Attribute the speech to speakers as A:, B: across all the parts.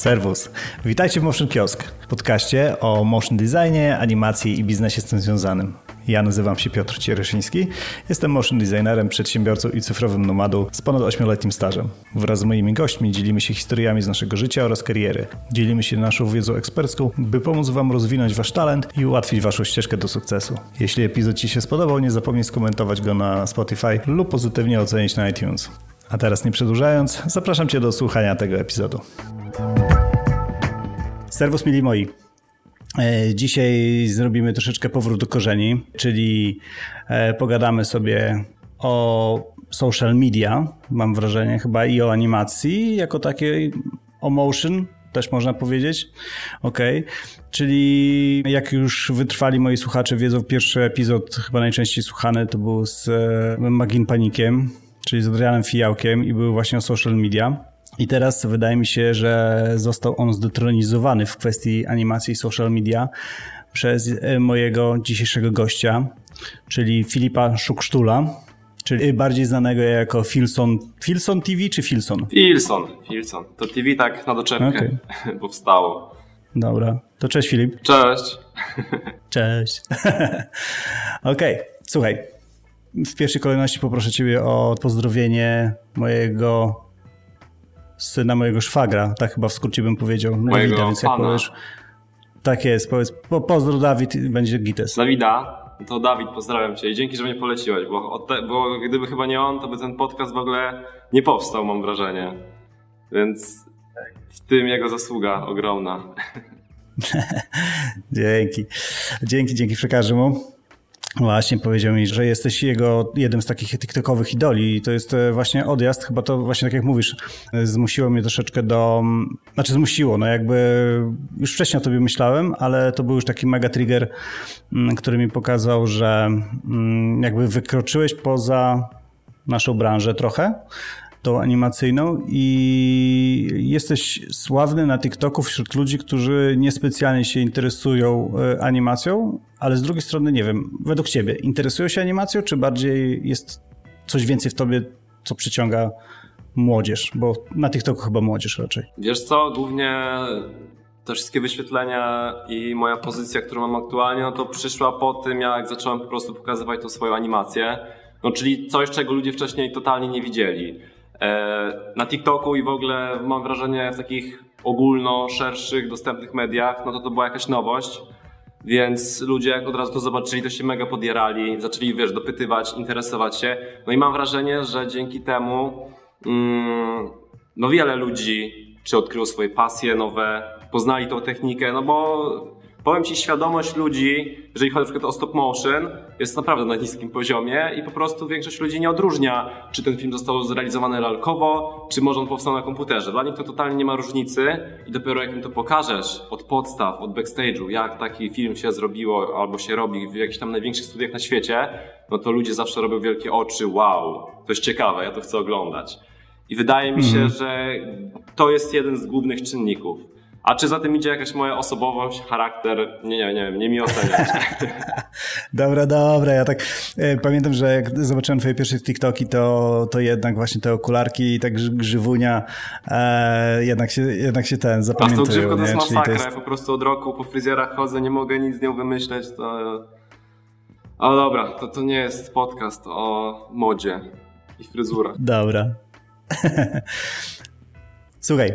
A: Serwus. Witajcie w Motion Kiosk, podcaście o motion designie, animacji i biznesie z tym związanym. Ja nazywam się Piotr Cieryszyński, jestem motion designerem, przedsiębiorcą i cyfrowym nomadą z ponad 8-letnim stażem. Wraz z moimi gośćmi dzielimy się historiami z naszego życia oraz kariery. Dzielimy się naszą wiedzą ekspercką, by pomóc Wam rozwinąć Wasz talent i ułatwić Waszą ścieżkę do sukcesu. Jeśli epizod Ci się spodobał, nie zapomnij skomentować go na Spotify lub pozytywnie ocenić na iTunes. A teraz nie przedłużając, zapraszam Cię do słuchania tego epizodu. Serwus mili moi. E, dzisiaj zrobimy troszeczkę powrót do korzeni, czyli e, pogadamy sobie o social media, mam wrażenie, chyba i o animacji jako takiej, o motion, też można powiedzieć. Ok, czyli jak już wytrwali moi słuchacze wiedzą, pierwszy epizod chyba najczęściej słuchany to był z e, Magin Panikiem, czyli z Adrianem Fijałkiem i był właśnie o social media. I teraz wydaje mi się, że został on zdetronizowany w kwestii animacji social media przez e, mojego dzisiejszego gościa, czyli Filipa Szuksztula, czyli bardziej znanego jako Filson. Filson TV czy Filson?
B: Filson, Filson. To TV tak na doczepkę okay. powstało.
A: Dobra, to cześć Filip.
B: Cześć.
A: Cześć. Okej, okay. słuchaj. W pierwszej kolejności poproszę Ciebie o pozdrowienie mojego syna mojego szwagra, tak chyba w skrócie bym powiedział.
B: Mojego Dawida, więc jak powiesz,
A: tak jest, powiedz, po, pozdro Dawid, będzie Gites.
B: Dawida, to Dawid, pozdrawiam cię i dzięki, że mnie poleciłeś, bo, bo gdyby chyba nie on, to by ten podcast w ogóle nie powstał, mam wrażenie. Więc w tym jego zasługa ogromna.
A: dzięki. Dzięki, dzięki przekażę mu. Właśnie powiedział mi, że jesteś jego jednym z takich TikTokowych idoli i to jest e, właśnie odjazd, chyba to właśnie tak jak mówisz, e, zmusiło mnie troszeczkę do, znaczy zmusiło, no jakby już wcześniej o tobie myślałem, ale to był już taki mega trigger, który mi pokazał, że jakby wykroczyłeś poza naszą branżę trochę, tą animacyjną i jesteś sławny na TikToku wśród ludzi, którzy niespecjalnie się interesują e, animacją, ale z drugiej strony nie wiem, według ciebie interesują się animacją, czy bardziej jest coś więcej w tobie, co przyciąga młodzież, bo na TikToku chyba młodzież raczej.
B: Wiesz co, głównie te wszystkie wyświetlenia i moja pozycja, którą mam aktualnie, no to przyszła po tym, jak zacząłem po prostu pokazywać tą swoją animację. No, czyli coś, czego ludzie wcześniej totalnie nie widzieli. E, na TikToku i w ogóle mam wrażenie w takich ogólno szerszych, dostępnych mediach, no to to była jakaś nowość. Więc ludzie jak od razu to zobaczyli, to się mega podjarali, zaczęli, wiesz, dopytywać, interesować się. No i mam wrażenie, że dzięki temu mm, no wiele ludzi czy odkryło swoje pasje nowe, poznali tą technikę, no bo powiem Ci, świadomość ludzi, jeżeli chodzi na przykład o stop motion, jest naprawdę na niskim poziomie i po prostu większość ludzi nie odróżnia, czy ten film został zrealizowany lalkowo, czy może on powstał na komputerze. Dla nich to totalnie nie ma różnicy i dopiero jak im to pokażesz od podstaw, od backstage'u, jak taki film się zrobiło albo się robi w jakichś tam największych studiach na świecie, no to ludzie zawsze robią wielkie oczy, wow, to jest ciekawe, ja to chcę oglądać. I wydaje mi się, mm. że to jest jeden z głównych czynników. A czy za tym idzie jakaś moja osobowość, charakter? Nie, nie, nie wiem, nie mi oceniać.
A: dobra, dobra. Ja tak e, pamiętam, że jak zobaczyłem twoje pierwsze TikToki, to, to jednak właśnie te okularki i tak grzywunia e, jednak, się, jednak się ten zapamiętują.
B: A tą grzywką to jest masakra. To jest... Ja po prostu od roku po fryzjerach chodzę, nie mogę nic z nią wymyśleć. To... Ale dobra, to, to nie jest podcast o modzie i fryzurach.
A: Dobra. Słuchaj,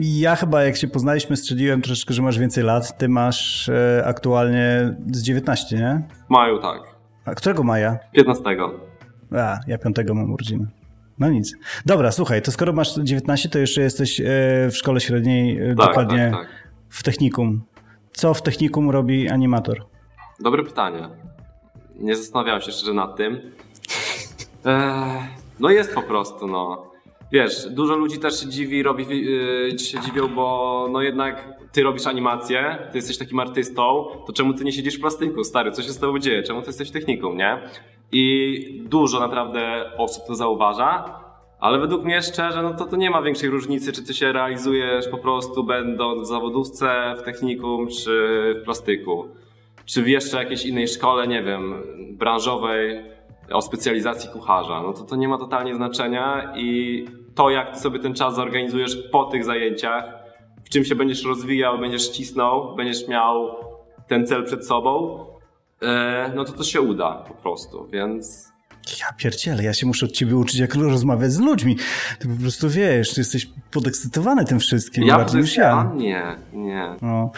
A: ja chyba jak się poznaliśmy, strzeliłem troszeczkę, że masz więcej lat. Ty masz e, aktualnie z 19, nie?
B: W maju, tak.
A: A którego maja?
B: 15.
A: A, ja 5 mam urodziny. No nic. Dobra, słuchaj, to skoro masz 19, to jeszcze jesteś e, w szkole średniej, e, tak, dokładnie tak, tak. w technikum. Co w technikum robi animator?
B: Dobre pytanie. Nie zastanawiałem się szczerze nad tym. Eee, no jest po prostu, no wiesz, dużo ludzi też się dziwi, robi, yy, się dziwią, bo no jednak ty robisz animację, ty jesteś takim artystą, to czemu ty nie siedzisz w plastyku, stary, co się z tobą dzieje, czemu ty jesteś techniką, nie? I dużo naprawdę osób to zauważa, ale według mnie szczerze, no to, to nie ma większej różnicy, czy ty się realizujesz po prostu będąc w zawodówce, w technikum, czy w plastyku. Czy w jeszcze jakiejś innej szkole, nie wiem, branżowej, o specjalizacji kucharza. No to to nie ma totalnie znaczenia i to, jak ty sobie ten czas zorganizujesz po tych zajęciach, w czym się będziesz rozwijał, będziesz cisnął, będziesz miał ten cel przed sobą, e, no to to się uda po prostu, więc
A: ja pierdzielę, ja się muszę od ciebie uczyć, jak rozmawiać z ludźmi. Ty po prostu wiesz, ty jesteś podekscytowany tym wszystkim.
B: Ja bardziej niż ja. Nie, nie. No.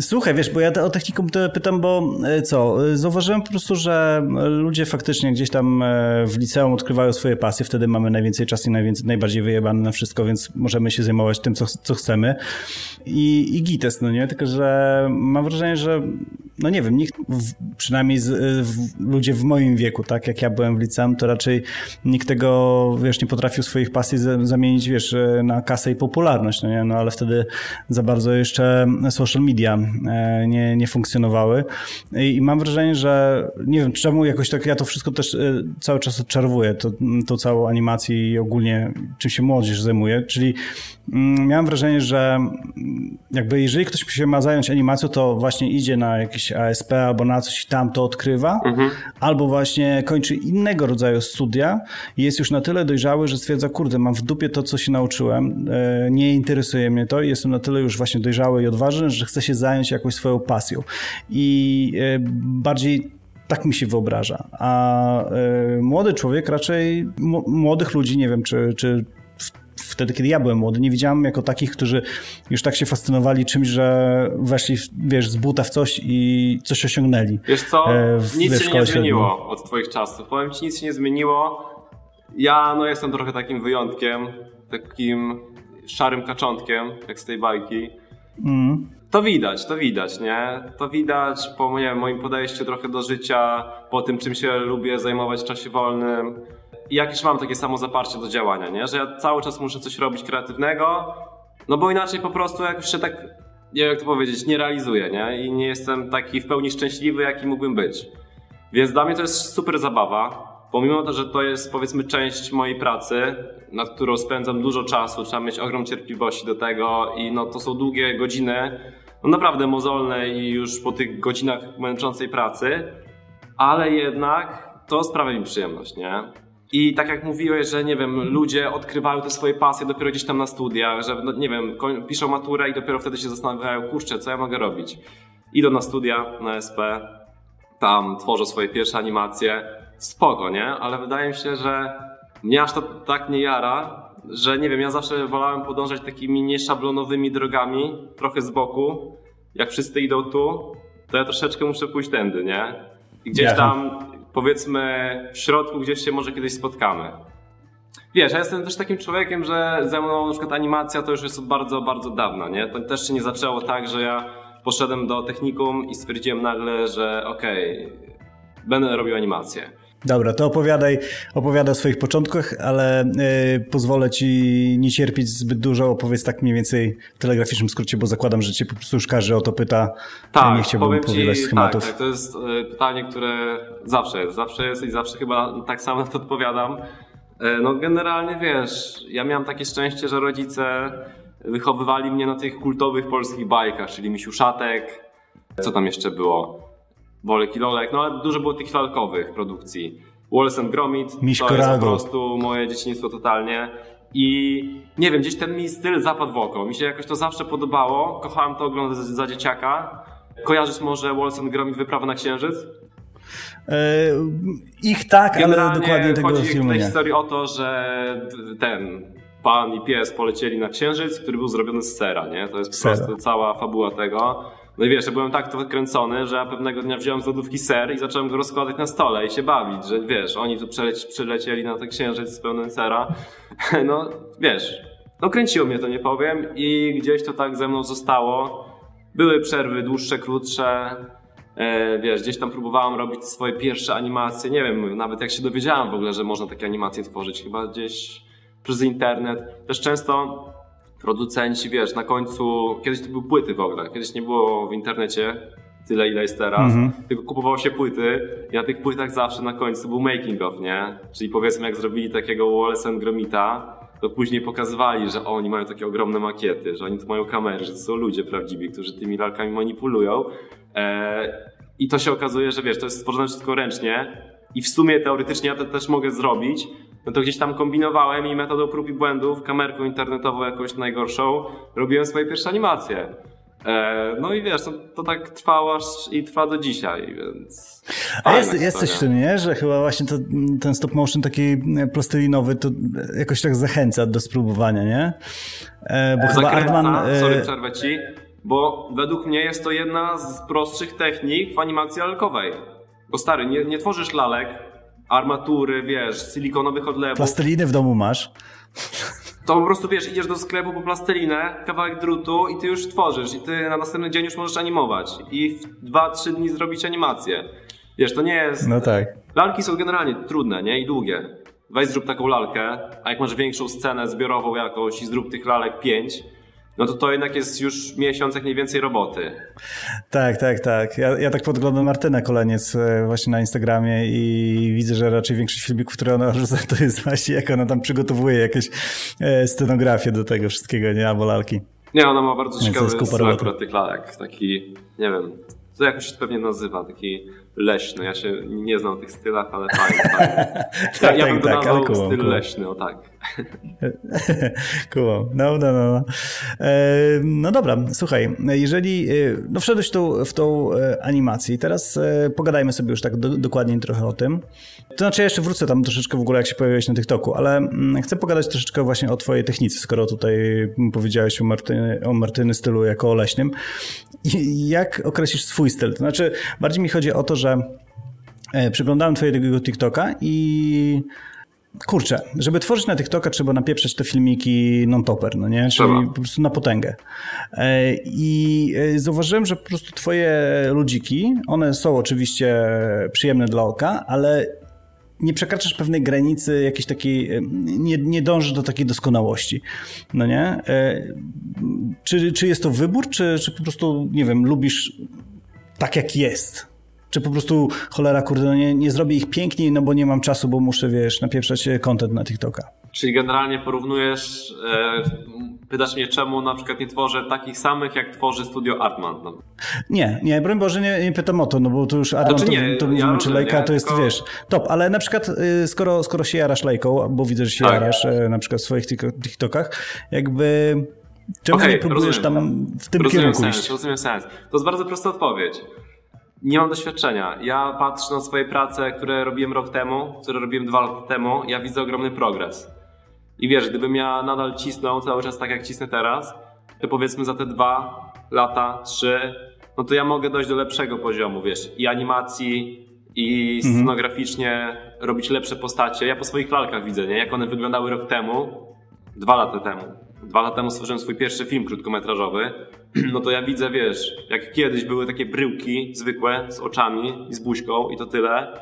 A: Słuchaj, wiesz, bo ja o technikę pytam, bo e, co, e, zauważyłem po prostu, że ludzie faktycznie gdzieś tam e, w liceum odkrywają swoje pasje, wtedy mamy najwięcej czasu i najwięcej, najbardziej wyjebane na wszystko, więc możemy się zajmować tym, co, co chcemy. I, i gites, no nie? Tylko, że mam wrażenie, że no nie wiem, nikt, przynajmniej z, w, ludzie w moim wieku, tak jak ja byłem w liceum, to raczej nikt tego, wiesz, nie potrafił swoich pasji zamienić, wiesz, na kasę i popularność, no nie? No ale wtedy za bardzo jeszcze social media e, nie, nie funkcjonowały i, i mam wrażenie, że nie wiem, czemu jakoś tak, ja to wszystko też e, cały czas odczarowuję, to, tą całą animację i ogólnie czym się młodzież zajmuje, czyli mm, miałem wrażenie, że jakby jeżeli ktoś się ma zająć animacją, to właśnie idzie na jakieś ASP albo na coś tam to odkrywa, mhm. albo właśnie kończy innego rodzaju studia i jest już na tyle dojrzały, że stwierdza, kurde, mam w dupie to, co się nauczyłem, e, nie interesuje mnie to i jestem na tyle już właśnie dojrzały i odważny, że chcę się zająć jakąś swoją pasją. I e, bardziej tak mi się wyobraża. A y, młody człowiek raczej, młodych ludzi, nie wiem, czy, czy wtedy, kiedy ja byłem młody, nie widziałem jako takich, którzy już tak się fascynowali czymś, że weszli, wiesz, z buta w coś i coś osiągnęli.
B: Wiesz co, e, w, nic się nie zmieniło od twoich czasów. Powiem ci, nic się nie zmieniło. Ja, no jestem trochę takim wyjątkiem, takim szarym kaczątkiem, jak z tej bajki. Mm. To widać, to widać, nie? To widać po nie wiem, moim podejściu trochę do życia, po tym, czym się lubię zajmować w czasie wolnym jakieś mam takie samo zaparcie do działania, nie? Że ja cały czas muszę coś robić kreatywnego, no bo inaczej po prostu jak się tak, nie wiem jak to powiedzieć, nie realizuję, nie? I nie jestem taki w pełni szczęśliwy, jaki mógłbym być. Więc dla mnie to jest super zabawa, pomimo to, że to jest powiedzmy część mojej pracy, nad którą spędzam dużo czasu, trzeba mieć ogrom cierpliwości do tego i no to są długie godziny, no naprawdę mozolne i już po tych godzinach męczącej pracy, ale jednak to sprawia mi przyjemność, nie? I tak jak mówiłeś, że nie wiem, ludzie odkrywają te swoje pasje dopiero gdzieś tam na studiach, że no, nie wiem, piszą maturę i dopiero wtedy się zastanawiają, kurczę, co ja mogę robić. Idą na studia, na SP, tam tworzą swoje pierwsze animacje. Spoko, nie? Ale wydaje mi się, że mnie aż to tak nie jara, że nie wiem, ja zawsze wolałem podążać takimi nieszablonowymi drogami, trochę z boku. Jak wszyscy idą tu, to ja troszeczkę muszę pójść tędy, nie? I gdzieś tam powiedzmy w środku gdzieś się może kiedyś spotkamy. Wiesz, ja jestem też takim człowiekiem, że ze mną na przykład animacja to już jest od bardzo, bardzo dawna, nie? To też się nie zaczęło tak, że ja poszedłem do technikum i stwierdziłem nagle, że okej, okay, będę robił animację.
A: Dobra, to opowiadaj, opowiadaj o swoich początkach, ale yy, pozwolę ci nie cierpieć zbyt dużo. Opowiedz tak mniej więcej w telegraficznym skrócie, bo zakładam, że cię po prostu już każdy o to pyta.
B: Tak,
A: nie
B: chciałbym powielać schematów. Tak, tak, to jest y, pytanie, które zawsze jest, zawsze jest i zawsze chyba tak samo na to odpowiadam. Y, no generalnie wiesz, ja miałem takie szczęście, że rodzice wychowywali mnie na tych kultowych polskich bajkach, czyli Misiuszatek, co tam jeszcze było? Bolek i Lolek, no ale dużo było tych lalkowych produkcji. Wallace and Gromit,
A: Miśko
B: to jest po prostu moje dzieciństwo totalnie. I nie wiem, gdzieś ten mi styl zapadł w oko. Mi się jakoś to zawsze podobało. Kochałem to oglądać za dzieciaka. Kojarzysz może Wallace and Gromit Wyprawa na Księżyc?
A: E, ich tak, Generalnie ale dokładnie tego
B: chodzi
A: filmu
B: nie. historii o to, że ten pan i pies polecieli na Księżyc, który był zrobiony z sera, nie? To jest po sera. prostu cała fabuła tego. No i wiesz, ja byłem tak to wykręcony, że ja pewnego dnia wziąłem z lodówki ser i zacząłem go rozkładać na stole i się bawić, że wiesz, oni tu przeleci, przylecieli na ten księżyc z pełnym sera. No wiesz, no kręciło mnie to, nie powiem, i gdzieś to tak ze mną zostało. Były przerwy dłuższe, krótsze. E, wiesz, gdzieś tam próbowałem robić swoje pierwsze animacje. Nie wiem, nawet jak się dowiedziałem w ogóle, że można takie animacje tworzyć, chyba gdzieś przez internet. Też często producenci, wiesz, na końcu, kiedyś to były płyty w ogóle, kiedyś nie było w internecie tyle, ile jest teraz, mm -hmm. tylko kupowało się płyty i na tych płytach zawsze na końcu był making of, nie? Czyli powiedzmy, jak zrobili takiego Wallace and Gromita, to później pokazywali, że oni mają takie ogromne makiety, że oni tu mają kamery, że to są ludzie prawdziwi, którzy tymi lalkami manipulują. Eee, I to się okazuje, że wiesz, to jest stworzone wszystko ręcznie i w sumie teoretycznie ja to też mogę zrobić, no to gdzieś tam kombinowałem i metodą prób i błędów, kamerką internetową jakąś najgorszą, robiłem swoje pierwsze animacje. E, no i wiesz, to, to tak trwało aż i trwa do dzisiaj, więc.
A: A jest, jest coś w tym, nie? Że chyba właśnie to, ten stop motion taki plastelinowy to jakoś tak zachęca do spróbowania, nie?
B: E, bo Zakręca, chyba Artman. E... Sorry, przerwę ci. Bo według mnie jest to jedna z prostszych technik w animacji lalkowej. Bo stary, nie, nie tworzysz lalek, armatury, wiesz, silikonowych odlewów.
A: Plasteliny w domu masz?
B: To po prostu wiesz, idziesz do sklepu po plastelinę, kawałek drutu i ty już tworzysz i ty na następny dzień już możesz animować i w 2-3 dni zrobić animację. Wiesz, to nie jest...
A: No tak.
B: Lalki są generalnie trudne, nie? I długie. Weź zrób taką lalkę, a jak masz większą scenę zbiorową jakąś i zrób tych lalek 5, no to to jednak jest już miesiąc jak mniej więcej roboty.
A: Tak, tak, tak. Ja, ja tak podglądam Martynę Koleniec e, właśnie na Instagramie i widzę, że raczej większość filmików, które ona rzuca, to jest właśnie jak ona tam przygotowuje jakieś e, scenografię do tego wszystkiego, nie? Albo lalki.
B: Nie, ona ma bardzo ciekawy akurat tych lalek. Taki, nie wiem, to jakoś się pewnie nazywa, taki leśny. Ja się nie znam o tych stylach, ale fajnie. fajnie. Ja, tak, ja bym tak, to nazwał cool, styl leśny, o tak.
A: cool. No, no, no. E, no dobra, słuchaj, jeżeli e, no wszedłeś tu, w tą e, animację i teraz pogadajmy sobie już tak do, dokładniej trochę o tym. To znaczy ja jeszcze wrócę tam troszeczkę w ogóle, jak się pojawiłeś na TikToku, ale mm, chcę pogadać troszeczkę właśnie o twojej technice, skoro tutaj powiedziałeś o Martyny, o Martyny stylu jako o leśnym. Jak określisz swój styl? To znaczy, bardziej mi chodzi o to, że przyglądałem twojego TikToka i kurczę, żeby tworzyć na TikToka trzeba napieprzeć te filmiki non-topper, no nie? Czyli po prostu na potęgę. E, I e, zauważyłem, że po prostu twoje ludziki, one są oczywiście przyjemne dla oka, ale nie przekraczasz pewnej granicy jakiejś takiej, e, nie, nie dążysz do takiej doskonałości, no nie? Czy, czy jest to wybór, czy, czy po prostu, nie wiem, lubisz tak jak jest? Czy po prostu cholera, kurde, no nie, nie zrobię ich piękniej, no bo nie mam czasu, bo muszę, wiesz, napieprzać content na TikToka.
B: Czyli generalnie porównujesz, e, pytasz mnie czemu na przykład nie tworzę takich samych, jak tworzy studio Artman. No.
A: Nie, nie, broń Boże, nie, nie pytam o to, no bo to już Artman znaczy, nie, to, to ja czy Lejka, to jest, tylko... wiesz, top, ale na przykład y, skoro, skoro się jarasz Lejką, bo widzę, że się tak. jarasz e, na przykład w swoich TikTokach, jakby czemu okay, nie próbujesz rozumiem, tam w tym
B: rozumiem
A: kierunku
B: sens,
A: iść?
B: Rozumiem sens. To jest bardzo prosta odpowiedź nie mam doświadczenia. Ja patrzę na swoje prace, które robiłem rok temu, które robiłem dwa lata temu, ja widzę ogromny progres. I wiesz, gdybym ja nadal cisnął cały czas tak jak cisnę teraz, to powiedzmy za te dwa lata, trzy, no to ja mogę dojść do lepszego poziomu, wiesz, i animacji, i mhm. scenograficznie robić lepsze postacie. Ja po swoich lalkach widzę, nie? Jak one wyglądały rok temu, dwa lata temu. Dwa lata temu stworzyłem swój pierwszy film krótkometrażowy no to ja widzę, wiesz, jak kiedyś były takie bryłki zwykłe z oczami i z buźką i to tyle.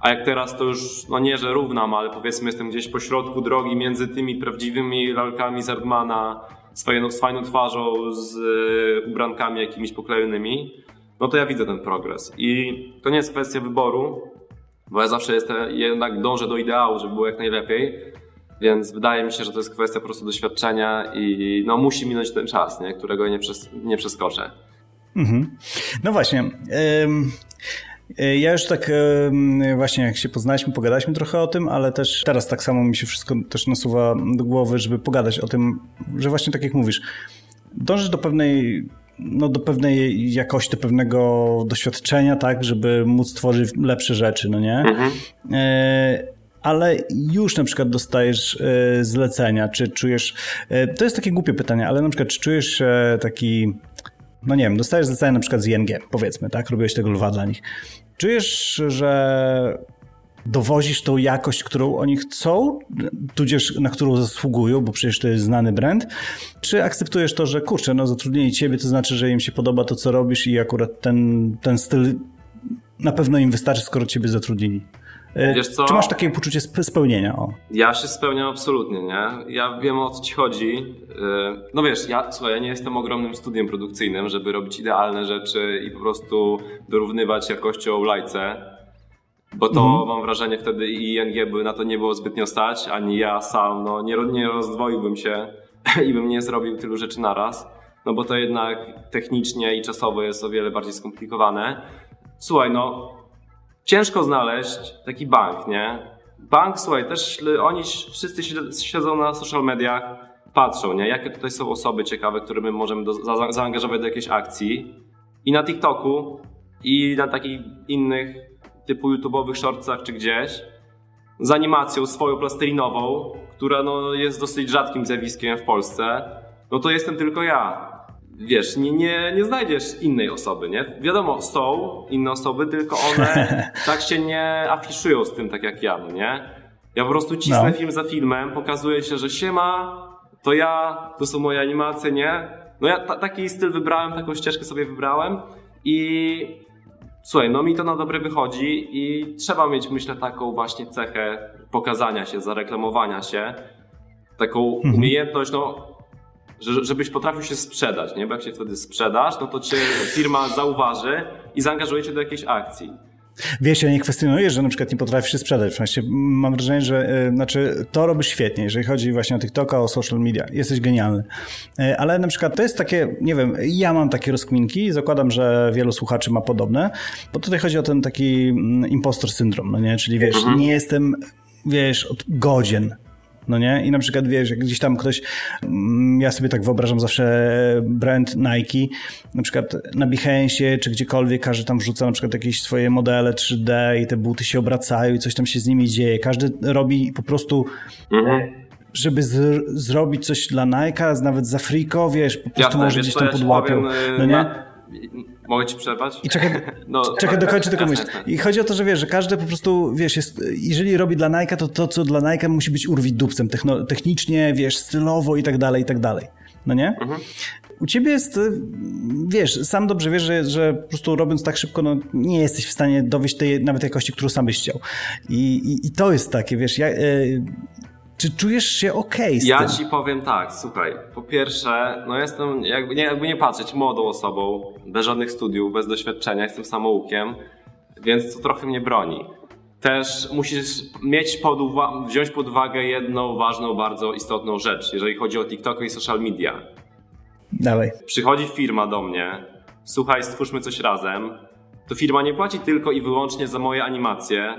B: A jak teraz to już, no nie, że równam, ale powiedzmy jestem gdzieś po środku drogi między tymi prawdziwymi lalkami z Ardmana, z fajną, z fajną twarzą, z y, ubrankami jakimiś poklejonymi, no to ja widzę ten progres. I to nie jest kwestia wyboru, bo ja zawsze jestem, jednak dążę do ideału, żeby było jak najlepiej, więc wydaje mi się, że to jest kwestia po prostu doświadczenia i no, musi minąć ten czas, nie? którego nie, przes nie przeskoczę. Mhm.
A: No właśnie. Ja już tak właśnie jak się poznaliśmy, pogadaliśmy trochę o tym, ale też teraz tak samo mi się wszystko też nasuwa do głowy, żeby pogadać o tym, że właśnie tak jak mówisz, dążysz do pewnej no, do pewnej jakości, do pewnego doświadczenia, tak, żeby móc tworzyć lepsze rzeczy, no nie? Mhm. E, ale już na przykład dostajesz e, zlecenia, czy czujesz, e, to jest takie głupie pytanie, ale na przykład czy czujesz taki, no nie wiem, dostajesz zlecenia na przykład z ING, powiedzmy, tak, robiłeś tego lwa dla nich. Czujesz, że dowozisz tą jakość, którą oni chcą, tudzież na którą zasługują, bo przecież to jest znany brand, czy akceptujesz to, że kurczę, no zatrudnili ciebie, to znaczy, że im się podoba to, co robisz i akurat ten, ten styl na pewno im wystarczy, skoro ciebie zatrudnili? E, wiesz co? Czy masz takie poczucie spełnienia? O.
B: Ja się spełniam absolutnie, nie? Ja wiem o co ci chodzi. E, no wiesz, ja, słuchaj, ja nie jestem ogromnym studiem produkcyjnym, żeby robić idealne rzeczy i po prostu dorównywać jakością lajce. Bo to mhm. mam wrażenie wtedy i ING by na to nie było zbytnio stać, ani ja sam, no nie, nie rozdwoiłbym się i bym nie zrobił tylu rzeczy naraz. No bo to jednak technicznie i czasowo jest o wiele bardziej skomplikowane. Słuchaj, no ciężko znaleźć taki bank, nie? bank, słuchaj, też oni wszyscy siedzą na social mediach, patrzą, nie? Jakie tutaj są osoby ciekawe, które my możemy do, za, zaangażować do jakiejś akcji. I na TikToku, i na takich innych typu YouTube'owych shortsach czy gdzieś, z animacją swoją plastelinową, która no, jest dosyć rzadkim zjawiskiem w Polsce, no to jestem tylko ja. Wiesz, nie, nie, nie znajdziesz innej osoby, nie? Wiadomo, są inne osoby, tylko one tak się nie afiszują z tym, tak jak ja, no nie? Ja po prostu cisnę no. film za filmem, pokazuje się, że siema, to ja, to są moje animacje, nie? No ja taki styl wybrałem, taką ścieżkę sobie wybrałem i słuchaj, no mi to na dobre wychodzi i trzeba mieć, myślę, taką właśnie cechę pokazania się, zareklamowania się, taką mhm. umiejętność, no, żebyś potrafił się sprzedać, nie? Bo jak się wtedy sprzedasz, no to cię firma zauważy i zaangażuje cię do jakiejś akcji.
A: Wiesz, ja nie kwestionuję, że na przykład nie potrafisz się sprzedać. Właśnie mam wrażenie, że e, znaczy, to robisz świetnie, jeżeli chodzi właśnie o TikToka, o social media. Jesteś genialny. E, ale na przykład to jest takie, nie wiem, ja mam takie rozkminki, zakładam, że wielu słuchaczy ma podobne, bo tutaj chodzi o ten taki mm, impostor syndrom, no nie? Czyli wiesz, mhm. nie jestem wiesz, od godzien no nie? I na przykład wiesz, jak gdzieś tam ktoś, mm, ja sobie tak wyobrażam zawsze brand Nike, na przykład na Behance czy gdziekolwiek każdy tam wrzuca na przykład jakieś swoje modele 3D i te buty się obracają i coś tam się z nimi dzieje. Każdy robi po prostu mhm żeby zrobić coś dla Nike'a, nawet za friko, wiesz, po prostu Jasne, może gdzieś tam podłapią. No nie? Na
B: Mogę ci przerwać?
A: I czekaj, no, czekaj dokończę tylko myśl. I chodzi o to, że wiesz, że każdy po prostu, wiesz, jest, jeżeli robi dla Nike, to to, co dla Nike musi być urwić dupcem technicznie, wiesz, stylowo i tak dalej, i tak dalej. No nie? Mhm. U ciebie jest, wiesz, sam dobrze wiesz, że, że po prostu robiąc tak szybko, no nie jesteś w stanie dowieść tej nawet jakości, którą sam byś chciał. I, i, i to jest takie, wiesz, ja, e, czy czujesz się ok z
B: Ja
A: tym?
B: ci powiem tak, słuchaj. Po pierwsze, no jestem, jakby nie, jakby nie patrzeć, młodą osobą, bez żadnych studiów, bez doświadczenia, jestem samoukiem, więc to trochę mnie broni. Też musisz mieć pod wziąć pod uwagę jedną ważną, bardzo istotną rzecz, jeżeli chodzi o TikTok i social media.
A: Dawaj.
B: Przychodzi firma do mnie, słuchaj, stwórzmy coś razem. To firma nie płaci tylko i wyłącznie za moje animacje,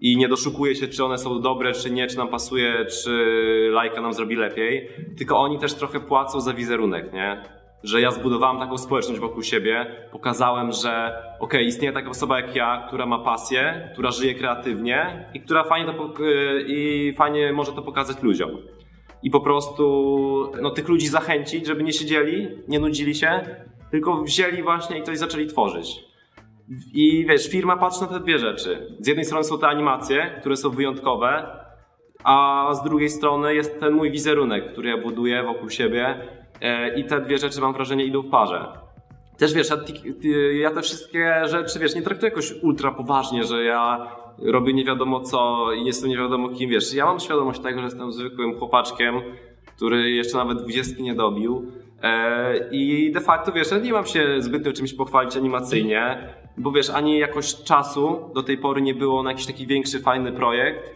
B: i nie doszukuje się, czy one są dobre, czy nie, czy nam pasuje, czy lajka nam zrobi lepiej, tylko oni też trochę płacą za wizerunek, nie? Że ja zbudowałem taką społeczność wokół siebie, pokazałem, że okej, okay, istnieje taka osoba jak ja, która ma pasję, która żyje kreatywnie i która fajnie, to, i fajnie może to pokazać ludziom. I po prostu no, tych ludzi zachęcić, żeby nie siedzieli, nie nudzili się, tylko wzięli właśnie i coś zaczęli tworzyć. I wiesz, firma patrzy na te dwie rzeczy. Z jednej strony są te animacje, które są wyjątkowe, a z drugiej strony jest ten mój wizerunek, który ja buduję wokół siebie e, i te dwie rzeczy mam wrażenie idą w parze. Też wiesz, ja, ja te wszystkie rzeczy, wiesz, nie traktuję jakoś ultra poważnie, że ja robię nie wiadomo co i jestem nie wiadomo kim, wiesz. Ja mam świadomość tego, że jestem zwykłym chłopaczkiem, który jeszcze nawet dwudziestki nie dobił. E, I de facto, wiesz, nie mam się zbytnio czymś pochwalić animacyjnie bo wiesz, ani jakoś czasu do tej pory nie było na jakiś taki większy, fajny projekt.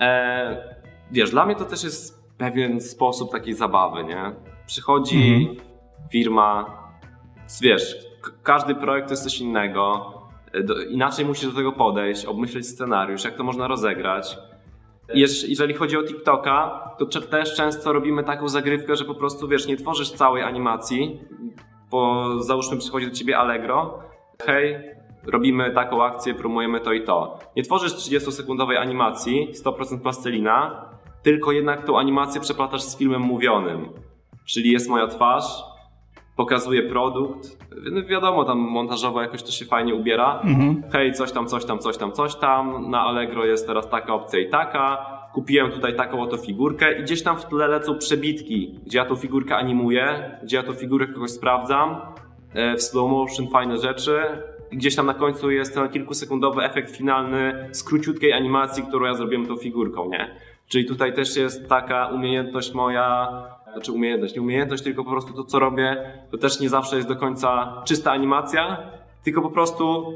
B: E, wiesz, dla mnie to też jest pewien sposób takiej zabawy, nie? Przychodzi mhm. firma, wiesz, każdy projekt to jest coś innego, e, do, inaczej musisz do tego podejść, obmyśleć scenariusz, jak to można rozegrać. Jeżeli chodzi o TikToka, to też często robimy taką zagrywkę, że po prostu wiesz, nie tworzysz całej animacji, bo załóżmy przychodzi do ciebie Allegro, hej, robimy taką akcję, promujemy to i to. Nie tworzysz 30-sekundowej animacji, 100% plastelina, tylko jednak tą animację przeplatasz z filmem mówionym. Czyli jest moja twarz, pokazuje produkt, no wiadomo, tam montażowo jakoś to się fajnie ubiera. Mhm. Hej, coś tam, coś tam, coś tam, coś tam. Na Allegro jest teraz taka opcja i taka. Kupiłem tutaj taką oto figurkę i gdzieś tam w tle lecą przebitki, gdzie ja tą figurkę animuję, gdzie ja tą figurkę kogoś sprawdzam w slow motion fajne rzeczy. Gdzieś tam na końcu jest ten kilkusekundowy efekt finalny z króciutkiej animacji, którą ja zrobiłem tą figurką, nie? Czyli tutaj też jest taka umiejętność moja, znaczy umiejętność, nie umiejętność, tylko po prostu to, co robię, to też nie zawsze jest do końca czysta animacja, tylko po prostu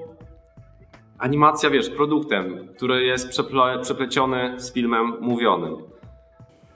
B: animacja, wiesz, produktem, który jest przeple przepleciony z filmem mówionym.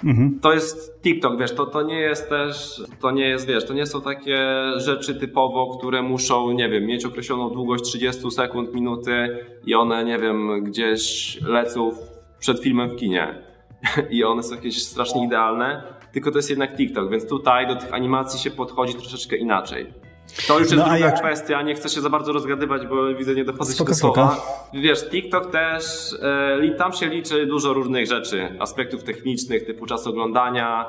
B: Mhm. To jest TikTok, wiesz, to, to nie jest też, to nie jest, wiesz, to nie są takie rzeczy typowo, które muszą, nie wiem, mieć określoną długość 30 sekund, minuty i one, nie wiem, gdzieś lecą przed filmem w kinie i one są jakieś strasznie idealne, tylko to jest jednak TikTok, więc tutaj do tych animacji się podchodzi troszeczkę inaczej. To już jest no, druga jak... kwestia, nie chcę się za bardzo rozgadywać, bo widzę, nie dochodzę się do słowa. Wiesz, TikTok też, e, tam się liczy dużo różnych rzeczy, aspektów technicznych, typu czas oglądania,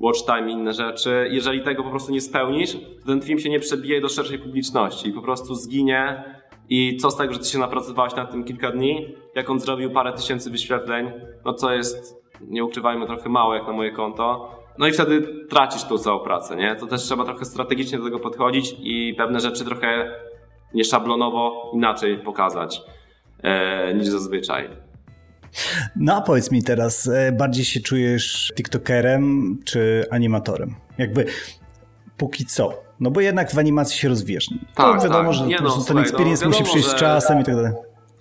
B: watch time i inne rzeczy. Jeżeli tego po prostu nie spełnisz, to ten film się nie przebije do szerszej publiczności i po prostu zginie i co z tego, że ty się napracowałeś na tym kilka dni, jak on zrobił parę tysięcy wyświetleń, no co jest, nie ukrywajmy, trochę mało jak na moje konto, no i wtedy tracisz tą całą pracę, nie? To też trzeba trochę strategicznie do tego podchodzić i pewne rzeczy trochę nieszablonowo inaczej pokazać e, niż zazwyczaj.
A: No a powiedz mi teraz, e, bardziej się czujesz TikTokerem czy animatorem? Jakby póki co. No bo jednak w animacji się rozwijasz. Tak, to wiadomo, tak. że nie no, ten experience no, musi przyjść z czasem i tak dalej.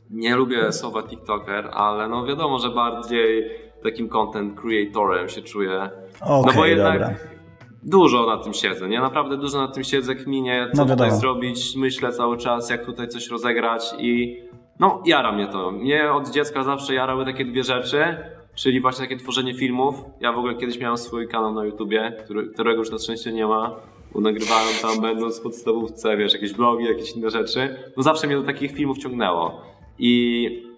B: Nie lubię słowa TikToker, ale no wiadomo, że bardziej takim content creatorem się czuję
A: Okay, no bo jednak dobra.
B: dużo na tym siedzę, nie? Naprawdę dużo na tym siedzę, kminię, co no tutaj zrobić, myślę cały czas, jak tutaj coś rozegrać i no jara mnie to. Mnie od dziecka zawsze jarały takie dwie rzeczy, czyli właśnie takie tworzenie filmów. Ja w ogóle kiedyś miałem swój kanał na YouTubie, który, którego już na szczęście nie ma, nagrywałem tam będąc w podstawówce, wiesz, jakieś vlogi, jakieś inne rzeczy. No zawsze mnie do takich filmów ciągnęło. I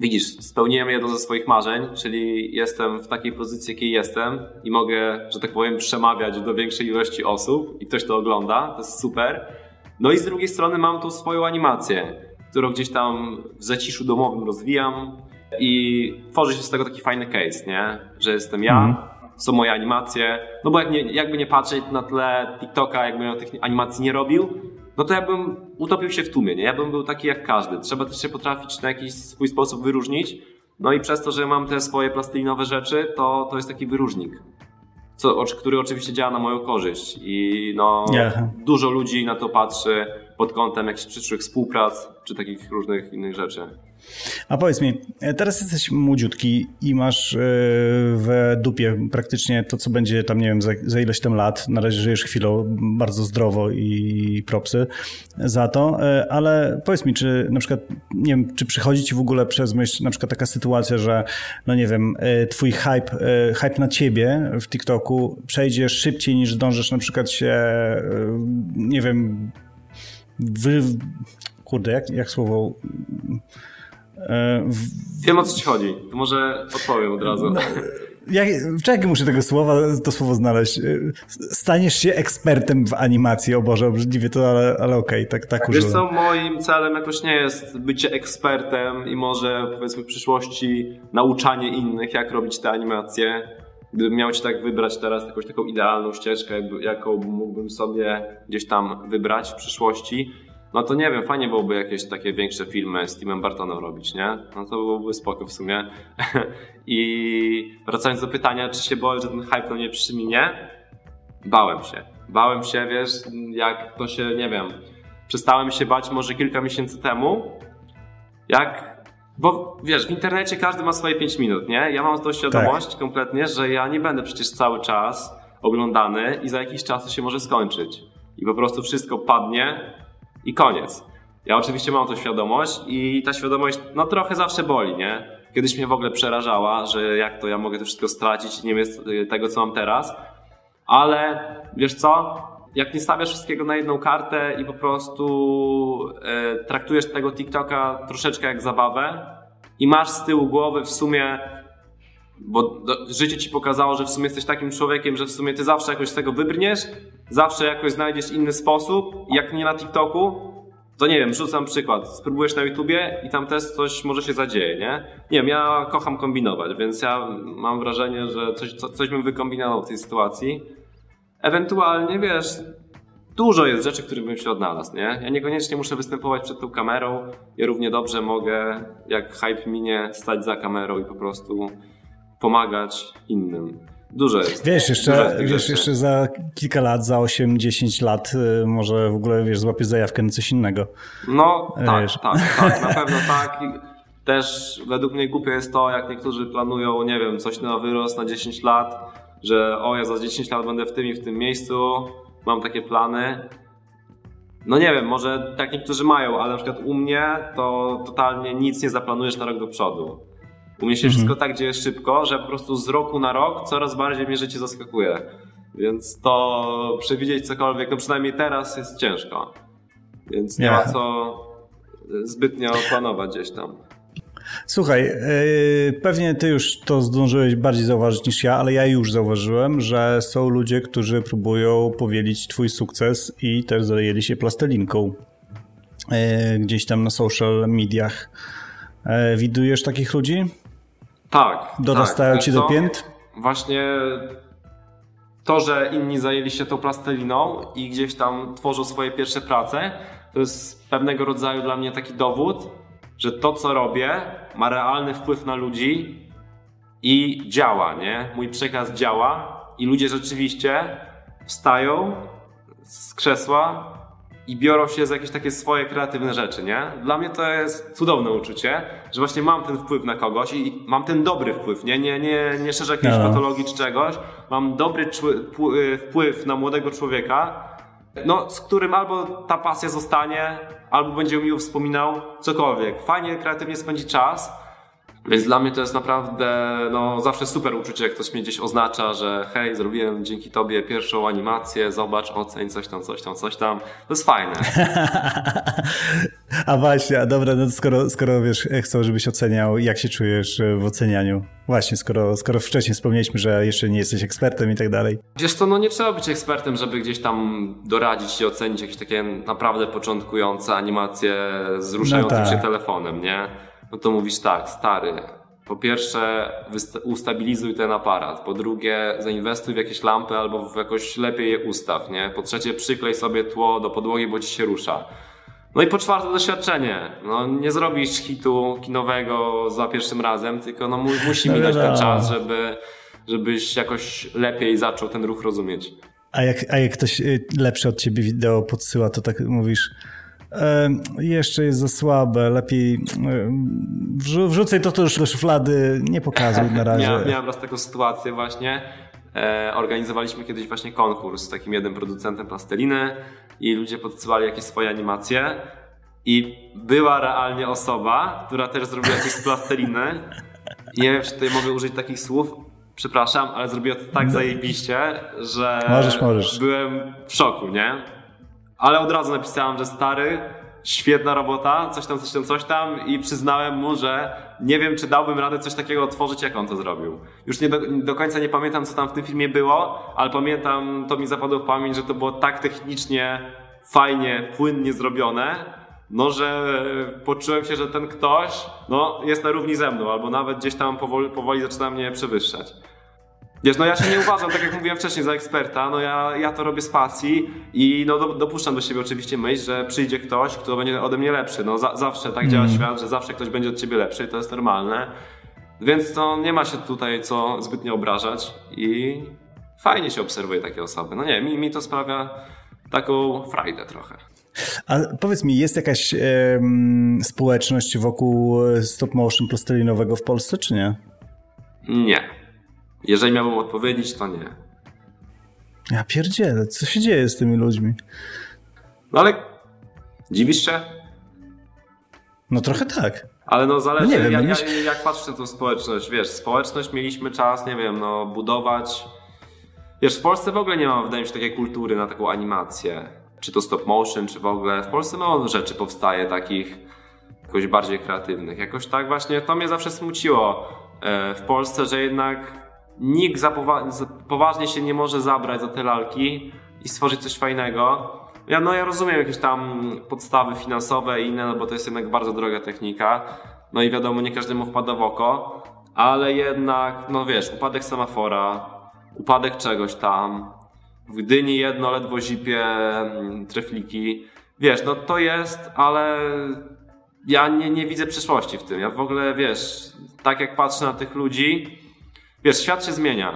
B: widzisz, spełniłem jedno ze swoich marzeń, czyli jestem w takiej pozycji, jakiej jestem i mogę, że tak powiem, przemawiać do większej ilości osób i ktoś to ogląda, to jest super. No i z drugiej strony mam tą swoją animację, którą gdzieś tam w zaciszu domowym rozwijam i tworzy się z tego taki fajny case, nie? Że jestem ja, mm. są moje animacje, no bo jak nie, jakby nie patrzeć na tle TikToka, jakbym ja tych animacji nie robił, no to ja bym utopił się w tłumie, nie? Ja bym był taki jak każdy. Trzeba też się potrafić na jakiś swój sposób wyróżnić. No i przez to, że mam te swoje plastelinowe rzeczy, to, to jest taki wyróżnik. Co, który oczywiście działa na moją korzyść i no, yeah. dużo ludzi na to patrzy pod kątem jakichś przyszłych współprac czy takich różnych innych rzeczy.
A: A powiedz mi, teraz jesteś młodziutki i masz e, w dupie praktycznie to, co będzie tam, nie wiem, za, za ileś tam lat. Na razie żyjesz chwilą bardzo zdrowo i propsy za to, e, ale powiedz mi, czy na przykład, nie wiem, czy przychodzi ci w ogóle przez myśl na przykład taka sytuacja, że, no nie wiem, e, twój hype, hype na ciebie w TikToku przejdzie szybciej niż zdążysz na przykład się, nie wiem, wy... Kurde, jak, jak słowo
B: E, Wiem o co ci chodzi. To może odpowiem od razu. No,
A: jak, czekaj, muszę tego słowa, to słowo znaleźć. E, staniesz się ekspertem w animacji, o Boże, obrzydliwie to, ale, ale okej, okay, tak, tak
B: Wiesz co, moim celem jakoś nie jest bycie ekspertem i może powiedzmy w przyszłości nauczanie innych, jak robić te animacje. Gdybym miał ci tak wybrać teraz jakąś taką idealną ścieżkę, jaką mógłbym sobie gdzieś tam wybrać w przyszłości, no to nie wiem, fajnie byłoby jakieś takie większe filmy z Timem Bartonem robić, nie? No to byłoby spoko w sumie. I wracając do pytania, czy się boję, że ten hype na mnie przyminie? Bałem się. Bałem się, wiesz, jak to się, nie wiem, przestałem się bać może kilka miesięcy temu, jak bo wiesz, w internecie każdy ma swoje 5 minut, nie? Ja mam tą świadomość tak. kompletnie, że ja nie będę przecież cały czas oglądany i za jakiś czas to się może skończyć. I po prostu wszystko padnie i koniec. Ja oczywiście mam tą świadomość i ta świadomość no trochę zawsze boli, nie? Kiedyś mnie w ogóle przerażała, że jak to ja mogę to wszystko stracić i nie mieć tego, co mam teraz. Ale wiesz co? Jak nie stawiasz wszystkiego na jedną kartę i po prostu e, traktujesz tego TikToka troszeczkę jak zabawę i masz z tyłu głowy w sumie bo do, życie ci pokazało, że w sumie jesteś takim człowiekiem, że w sumie ty zawsze jakoś z tego wybrniesz, zawsze jakoś znajdziesz inny sposób, jak nie na TikToku, to nie wiem, rzucam przykład, spróbujesz na YouTubie i tam też coś może się zadzieje, nie? Nie wiem, ja kocham kombinować, więc ja mam wrażenie, że coś, co, coś bym wykombinował w tej sytuacji. Ewentualnie, wiesz, dużo jest rzeczy, które bym się odnalazł, nie? Ja niekoniecznie muszę występować przed tą kamerą, ja równie dobrze mogę, jak hype minie, stać za kamerą i po prostu pomagać innym. Dużo jest.
A: Wiesz, jeszcze, wiesz, jeszcze za kilka lat, za 8-10 lat y, może w ogóle, wiesz, złapiesz zajawkę na coś innego.
B: No tak, wiesz. tak, tak, na pewno tak. Też według mnie głupie jest to, jak niektórzy planują, nie wiem, coś na wyrost na 10 lat, że o, ja za 10 lat będę w tym i w tym miejscu, mam takie plany. No nie wiem, może tak niektórzy mają, ale na przykład u mnie to totalnie nic nie zaplanujesz na rok do przodu. U mnie się mhm. wszystko tak dzieje szybko, że po prostu z roku na rok coraz bardziej mnie życie zaskakuje. Więc to przewidzieć cokolwiek, no przynajmniej teraz jest ciężko. Więc nie ma co zbytnio planować gdzieś tam.
A: Słuchaj, yy, pewnie ty już to zdążyłeś bardziej zauważyć niż ja, ale ja już zauważyłem, że są ludzie, którzy próbują powielić twój sukces i też zajęli się plastelinką yy, gdzieś tam na social mediach. Yy, widujesz takich ludzi?
B: Tak.
A: Dorastają
B: tak.
A: ci do pięt?
B: Właśnie to, że inni zajęli się tą plasteliną i gdzieś tam tworzą swoje pierwsze prace, to jest pewnego rodzaju dla mnie taki dowód, że to, co robię, ma realny wpływ na ludzi i działa, nie? Mój przekaz działa i ludzie rzeczywiście wstają z krzesła i biorą się za jakieś takie swoje kreatywne rzeczy, nie? Dla mnie to jest cudowne uczucie, że właśnie mam ten wpływ na kogoś i mam ten dobry wpływ, nie? Nie, nie, nie szerzę jakiejś no. patologii czy czegoś. Mam dobry wpływ na młodego człowieka, no, z którym albo ta pasja zostanie, albo będzie miło wspominał, cokolwiek. Fajnie, kreatywnie spędzi czas, więc dla mnie to jest naprawdę no, zawsze super uczucie, jak ktoś mnie gdzieś oznacza, że hej, zrobiłem dzięki tobie pierwszą animację, zobacz, oceń, coś tam, coś tam, coś tam. To jest fajne.
A: a właśnie, a dobra, no skoro, skoro wiesz, chcą, żebyś oceniał, jak się czujesz w ocenianiu? Właśnie, skoro, skoro wcześniej wspomnieliśmy, że jeszcze nie jesteś ekspertem i tak dalej.
B: Wiesz to no nie trzeba być ekspertem, żeby gdzieś tam doradzić i ocenić jakieś takie naprawdę początkujące animacje z ruszającym no tak. się telefonem, nie? No to mówisz tak, stary, po pierwsze ustabilizuj ten aparat, po drugie zainwestuj w jakieś lampy albo w jakoś lepiej je ustaw, nie? Po trzecie przyklej sobie tło do podłogi, bo ci się rusza. No i po czwarte doświadczenie. No nie zrobisz hitu kinowego za pierwszym razem, tylko no musi minąć ten czas, żeby, żebyś jakoś lepiej zaczął ten ruch rozumieć.
A: A jak, a jak ktoś y, lepszy od ciebie wideo podsyła, to tak mówisz jeszcze jest za słabe, lepiej wrzucaj to już do szuflady, nie pokazuj na razie.
B: Miałem, miałem raz taką sytuację właśnie, e, organizowaliśmy kiedyś właśnie konkurs z takim jednym producentem plasteliny i ludzie podsyłali jakieś swoje animacje i była realnie osoba, która też zrobiła jakieś z plasteliny nie wiem, czy tutaj mogę użyć takich słów, przepraszam, ale zrobiła to tak no. zajebiście, że
A: możesz, możesz.
B: byłem w szoku, nie? Ale od razu napisałem, że stary, świetna robota, coś tam, coś tam, coś tam i przyznałem mu, że nie wiem, czy dałbym radę coś takiego otworzyć, jak on to zrobił. Już nie do, do, końca nie pamiętam, co tam w tym filmie było, ale pamiętam, to mi zapadło w pamięć, że to było tak technicznie, fajnie, płynnie zrobione, no, że poczułem się, że ten ktoś, no, jest na równi ze mną, albo nawet gdzieś tam powoli, powoli zaczyna mnie przewyższać. Wiesz, no ja się nie uważam, tak jak mówiłem wcześniej, za eksperta, no ja, ja to robię z pasji i no do, dopuszczam do siebie oczywiście myśl, że przyjdzie ktoś, kto będzie ode mnie lepszy. No za, zawsze tak działa mm. świat, że zawsze ktoś będzie od ciebie lepszy i to jest normalne. Więc to nie ma się tutaj co zbytnio obrażać i fajnie się obserwuje takie osoby. No nie, mi, mi to sprawia taką frajdę trochę.
A: A powiedz mi, jest jakaś e, społeczność wokół stop motion plastelinowego w Polsce, czy nie?
B: Nie. Jeżeli miałbym odpowiedzieć, to nie.
A: Ja pierdzielę, co się dzieje z tymi ludźmi?
B: No ale dziwisz się?
A: No trochę tak.
B: Ale no zależy, no nie wiem, jak, no jak, jak patrzysz na tą społeczność. Wiesz, społeczność mieliśmy czas, nie wiem, no budować. Wiesz, w Polsce w ogóle nie ma, wydaje mi się, takiej kultury na taką animację. Czy to stop motion, czy w ogóle. W Polsce mało rzeczy powstaje takich jakoś bardziej kreatywnych. Jakoś tak właśnie, to mnie zawsze smuciło e, w Polsce, że jednak nikt poważnie się nie może zabrać za te lalki i stworzyć coś fajnego. Ja, no ja rozumiem jakieś tam podstawy finansowe i inne, no bo to jest jednak bardzo droga technika. No i wiadomo, nie każdemu wpada w oko, ale jednak, no wiesz, upadek semafora, upadek czegoś tam, w Gdyni jedno ledwo zipie mm, trefliki. Wiesz, no to jest, ale ja nie, nie widzę przyszłości w tym. Ja w ogóle, wiesz, tak jak patrzę na tych ludzi, Wiesz, świat się zmienia.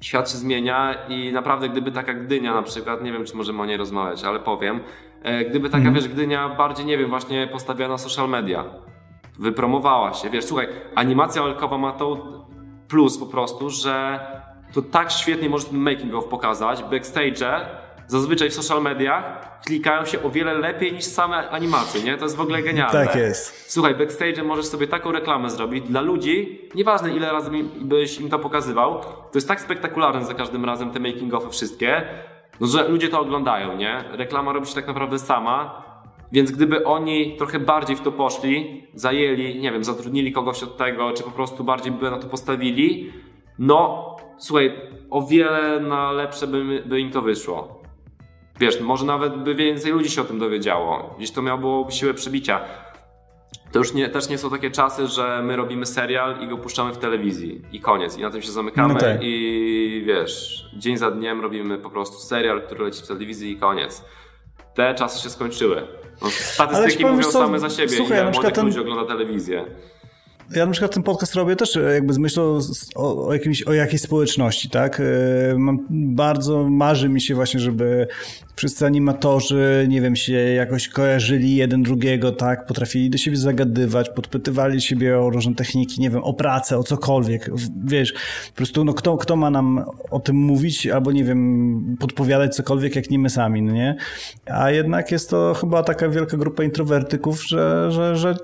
B: Świat się zmienia i naprawdę gdyby taka Gdynia na przykład, nie wiem czy możemy o niej rozmawiać, ale powiem, e, gdyby taka, mm. wiesz, Gdynia bardziej, nie wiem, właśnie postawiła na social media, wypromowała się, wiesz, słuchaj, animacja lalkowa ma to plus po prostu, że to tak świetnie może ten making of pokazać, backstage zazwyczaj w social mediach klikają się o wiele lepiej niż same animacje, nie? To jest w ogóle genialne.
A: Tak jest.
B: Słuchaj, backstage możesz sobie taką reklamę zrobić dla ludzi, nieważne ile razy byś im to pokazywał, to jest tak spektakularne za każdym razem te making ofy wszystkie, no, że ludzie to oglądają, nie? Reklama robi się tak naprawdę sama, więc gdyby oni trochę bardziej w to poszli, zajęli, nie wiem, zatrudnili kogoś od tego, czy po prostu bardziej by na to postawili, no słuchaj, o wiele na lepsze by, by im to wyszło. Wiesz, może nawet by więcej ludzi się o tym dowiedziało. Gdzieś to miało siłę przebicia. To już nie, też nie są takie czasy, że my robimy serial i go puszczamy w telewizji i koniec. I na tym się zamykamy
A: No tak.
B: i wiesz, dzień za dniem robimy po prostu serial, który leci w telewizji i koniec. Te czasy się skończyły. No, statystyki mówią
A: co,
B: same za siebie,
A: słuchaj,
B: ile młodych
A: ten-
B: ludzi ogląda telewizję.
A: Ja na przykład ten podcast robię też e, jakby z myślą o, o, jakimś, o jakiejś społeczności, tak? E, Mam, bardzo marzy mi się właśnie, żeby wszyscy animatorzy, nie wiem, się jakoś kojarzyli jeden drugiego, tak? Potrafili do siebie zagadywać, podpytywali siebie o różne techniki, nie wiem, o pracę, o cokolwiek. Wiesz, po prostu no kto, kto ma nam o tym mówić albo, nie wiem, podpowiadać cokolwiek, jak nie my sami, no nie? A jednak jest to chyba taka wielka grupa introwertyków, że, że, że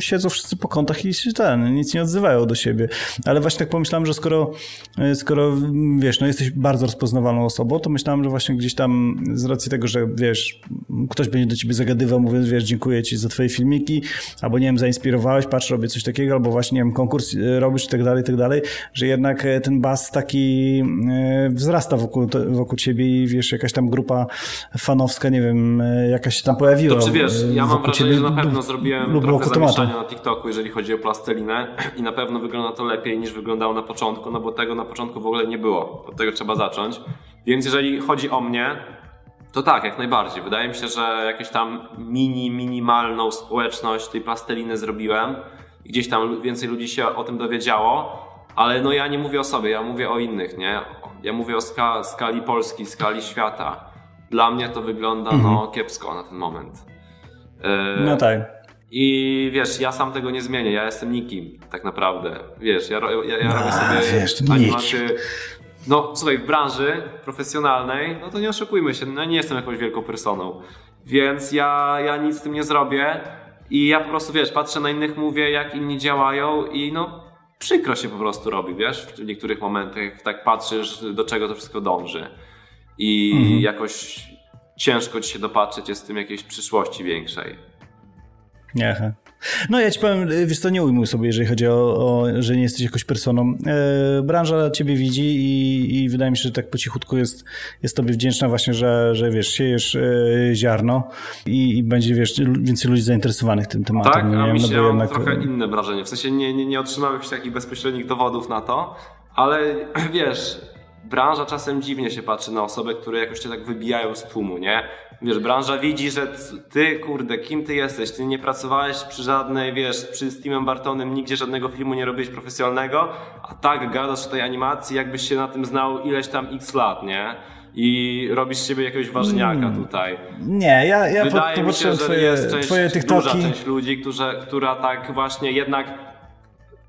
A: siedzą wszyscy po kątach i się ten, nic nie odzywają do siebie. Ale właśnie tak pomyślałem, że skoro, e, skoro wiesz, no jesteś bardzo rozpoznawalną osobą, to myślałem, że właśnie gdzieś tam z racji tego, że wiesz, ktoś będzie do ciebie zagadywał, mówiąc, wiesz, dziękuję ci za twoje filmiki, albo nie wiem, zainspirowałeś, patrz, robię coś takiego, albo właśnie, nie wiem, konkurs e, robisz i tak dalej, i tak dalej, że jednak e, ten bas taki wzrasta wokół, wokół ciebie i wiesz, jakaś tam grupa fanowska, nie wiem, jakaś się tam pojawiła.
B: To czy wiesz, ja mam wrażenie,
A: ciebie
B: że na pewno zrobiłem
A: lub
B: trochę
A: wokół
B: na TikToku, jeżeli chodzi o plastelinę i na pewno wygląda to lepiej niż wyglądało na początku, no bo tego na początku w ogóle nie było. Od tego trzeba zacząć. Więc jeżeli chodzi o mnie, to tak, jak najbardziej. Wydaje mi się, że jakąś tam mini, minimalną społeczność tej plasteliny zrobiłem i gdzieś tam więcej ludzi się o tym dowiedziało, ale no ja nie mówię o sobie, ja mówię o innych, nie? Ja mówię o ska skali Polski, skali świata. Dla mnie to wygląda no kiepsko na ten moment. E,
A: No tak.
B: I wiesz, ja sam tego nie zmienię, ja jestem nikim, tak naprawdę. Wiesz, ja, ja, ja robię sobie
A: wiesz,
B: animacje. No słuchaj, w branży profesjonalnej, no to nie oszukujmy się, no nie jestem jakąś wielką personą. Więc ja, ja nic z tym nie zrobię i ja po prostu, wiesz, patrzę na innych, mówię jak inni działają i no przykro się po prostu robi, wiesz, w niektórych momentach tak patrzysz, do czego to wszystko dąży. I
A: Mhm.
B: jakoś ciężko ci się dopatrzeć jest w tym jakiejś przyszłości większej.
A: He. No ja ci powiem, wiesz co, nie ujmuj sobie, jeżeli chodzi o, o że nie jesteś jakąś personą. E, branża ciebie widzi i, i wydaje mi się, że tak po cichutku jest, jest tobie wdzięczna właśnie, że, że wiesz, siejesz e, ziarno i, i będzie, wiesz, więcej ludzi zainteresowanych tym tematem.
B: Tak,
A: nie?
B: a mi
A: No
B: się mam
A: jednak-
B: trochę inne wrażenie. W sensie nie, nie, nie otrzymałem jakichś takich bezpośrednich dowodów na to, ale wiesz, branża czasem dziwnie się patrzy na osoby, które jakoś cię tak wybijają z tłumu, nie? Wiesz, branża widzi, że ty, kurde, kim ty jesteś? Ty nie pracowałeś przy żadnej, wiesz, przy Steamem Bartonem, nigdzie żadnego filmu nie robiłeś profesjonalnego, a tak gadasz o tej animacji, jakbyś się na tym znał ileś tam x lat, nie? I robisz z siebie jakiegoś ważniaka
A: Hmm.
B: tutaj.
A: Nie, ja, ja
B: Wydaje mi się, że
A: twoje,
B: jest część,
A: twoje
B: duża część ludzi, którzy, która tak właśnie jednak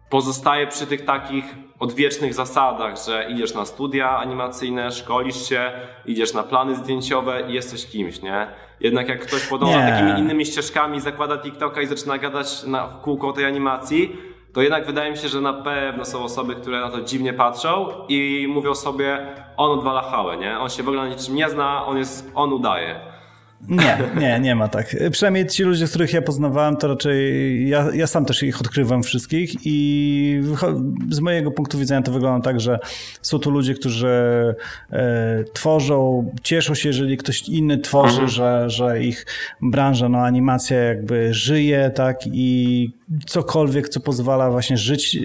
B: pozostaje przy tych takich odwiecznych zasadach, że idziesz na studia animacyjne, szkolisz się, idziesz na plany zdjęciowe i jesteś kimś, nie? Jednak jak ktoś podąża
A: Nie.
B: takimi innymi ścieżkami, zakłada TikToka i zaczyna gadać na kółko tej animacji, to jednak wydaje mi się, że na pewno są osoby, które na to dziwnie patrzą i mówią sobie, on odwala hałę, nie? On się w ogóle na niczym nie zna, on jest, on udaje.
A: Nie, nie, nie ma tak. Przynajmniej ci ludzie, z których ja poznawałem, to raczej ja, ja sam też ich odkrywam wszystkich i z mojego punktu widzenia to wygląda tak, że są tu ludzie, którzy e, tworzą, cieszą się, jeżeli ktoś inny tworzy, że, że ich branża, no animacja jakby żyje, tak i cokolwiek, co pozwala właśnie żyć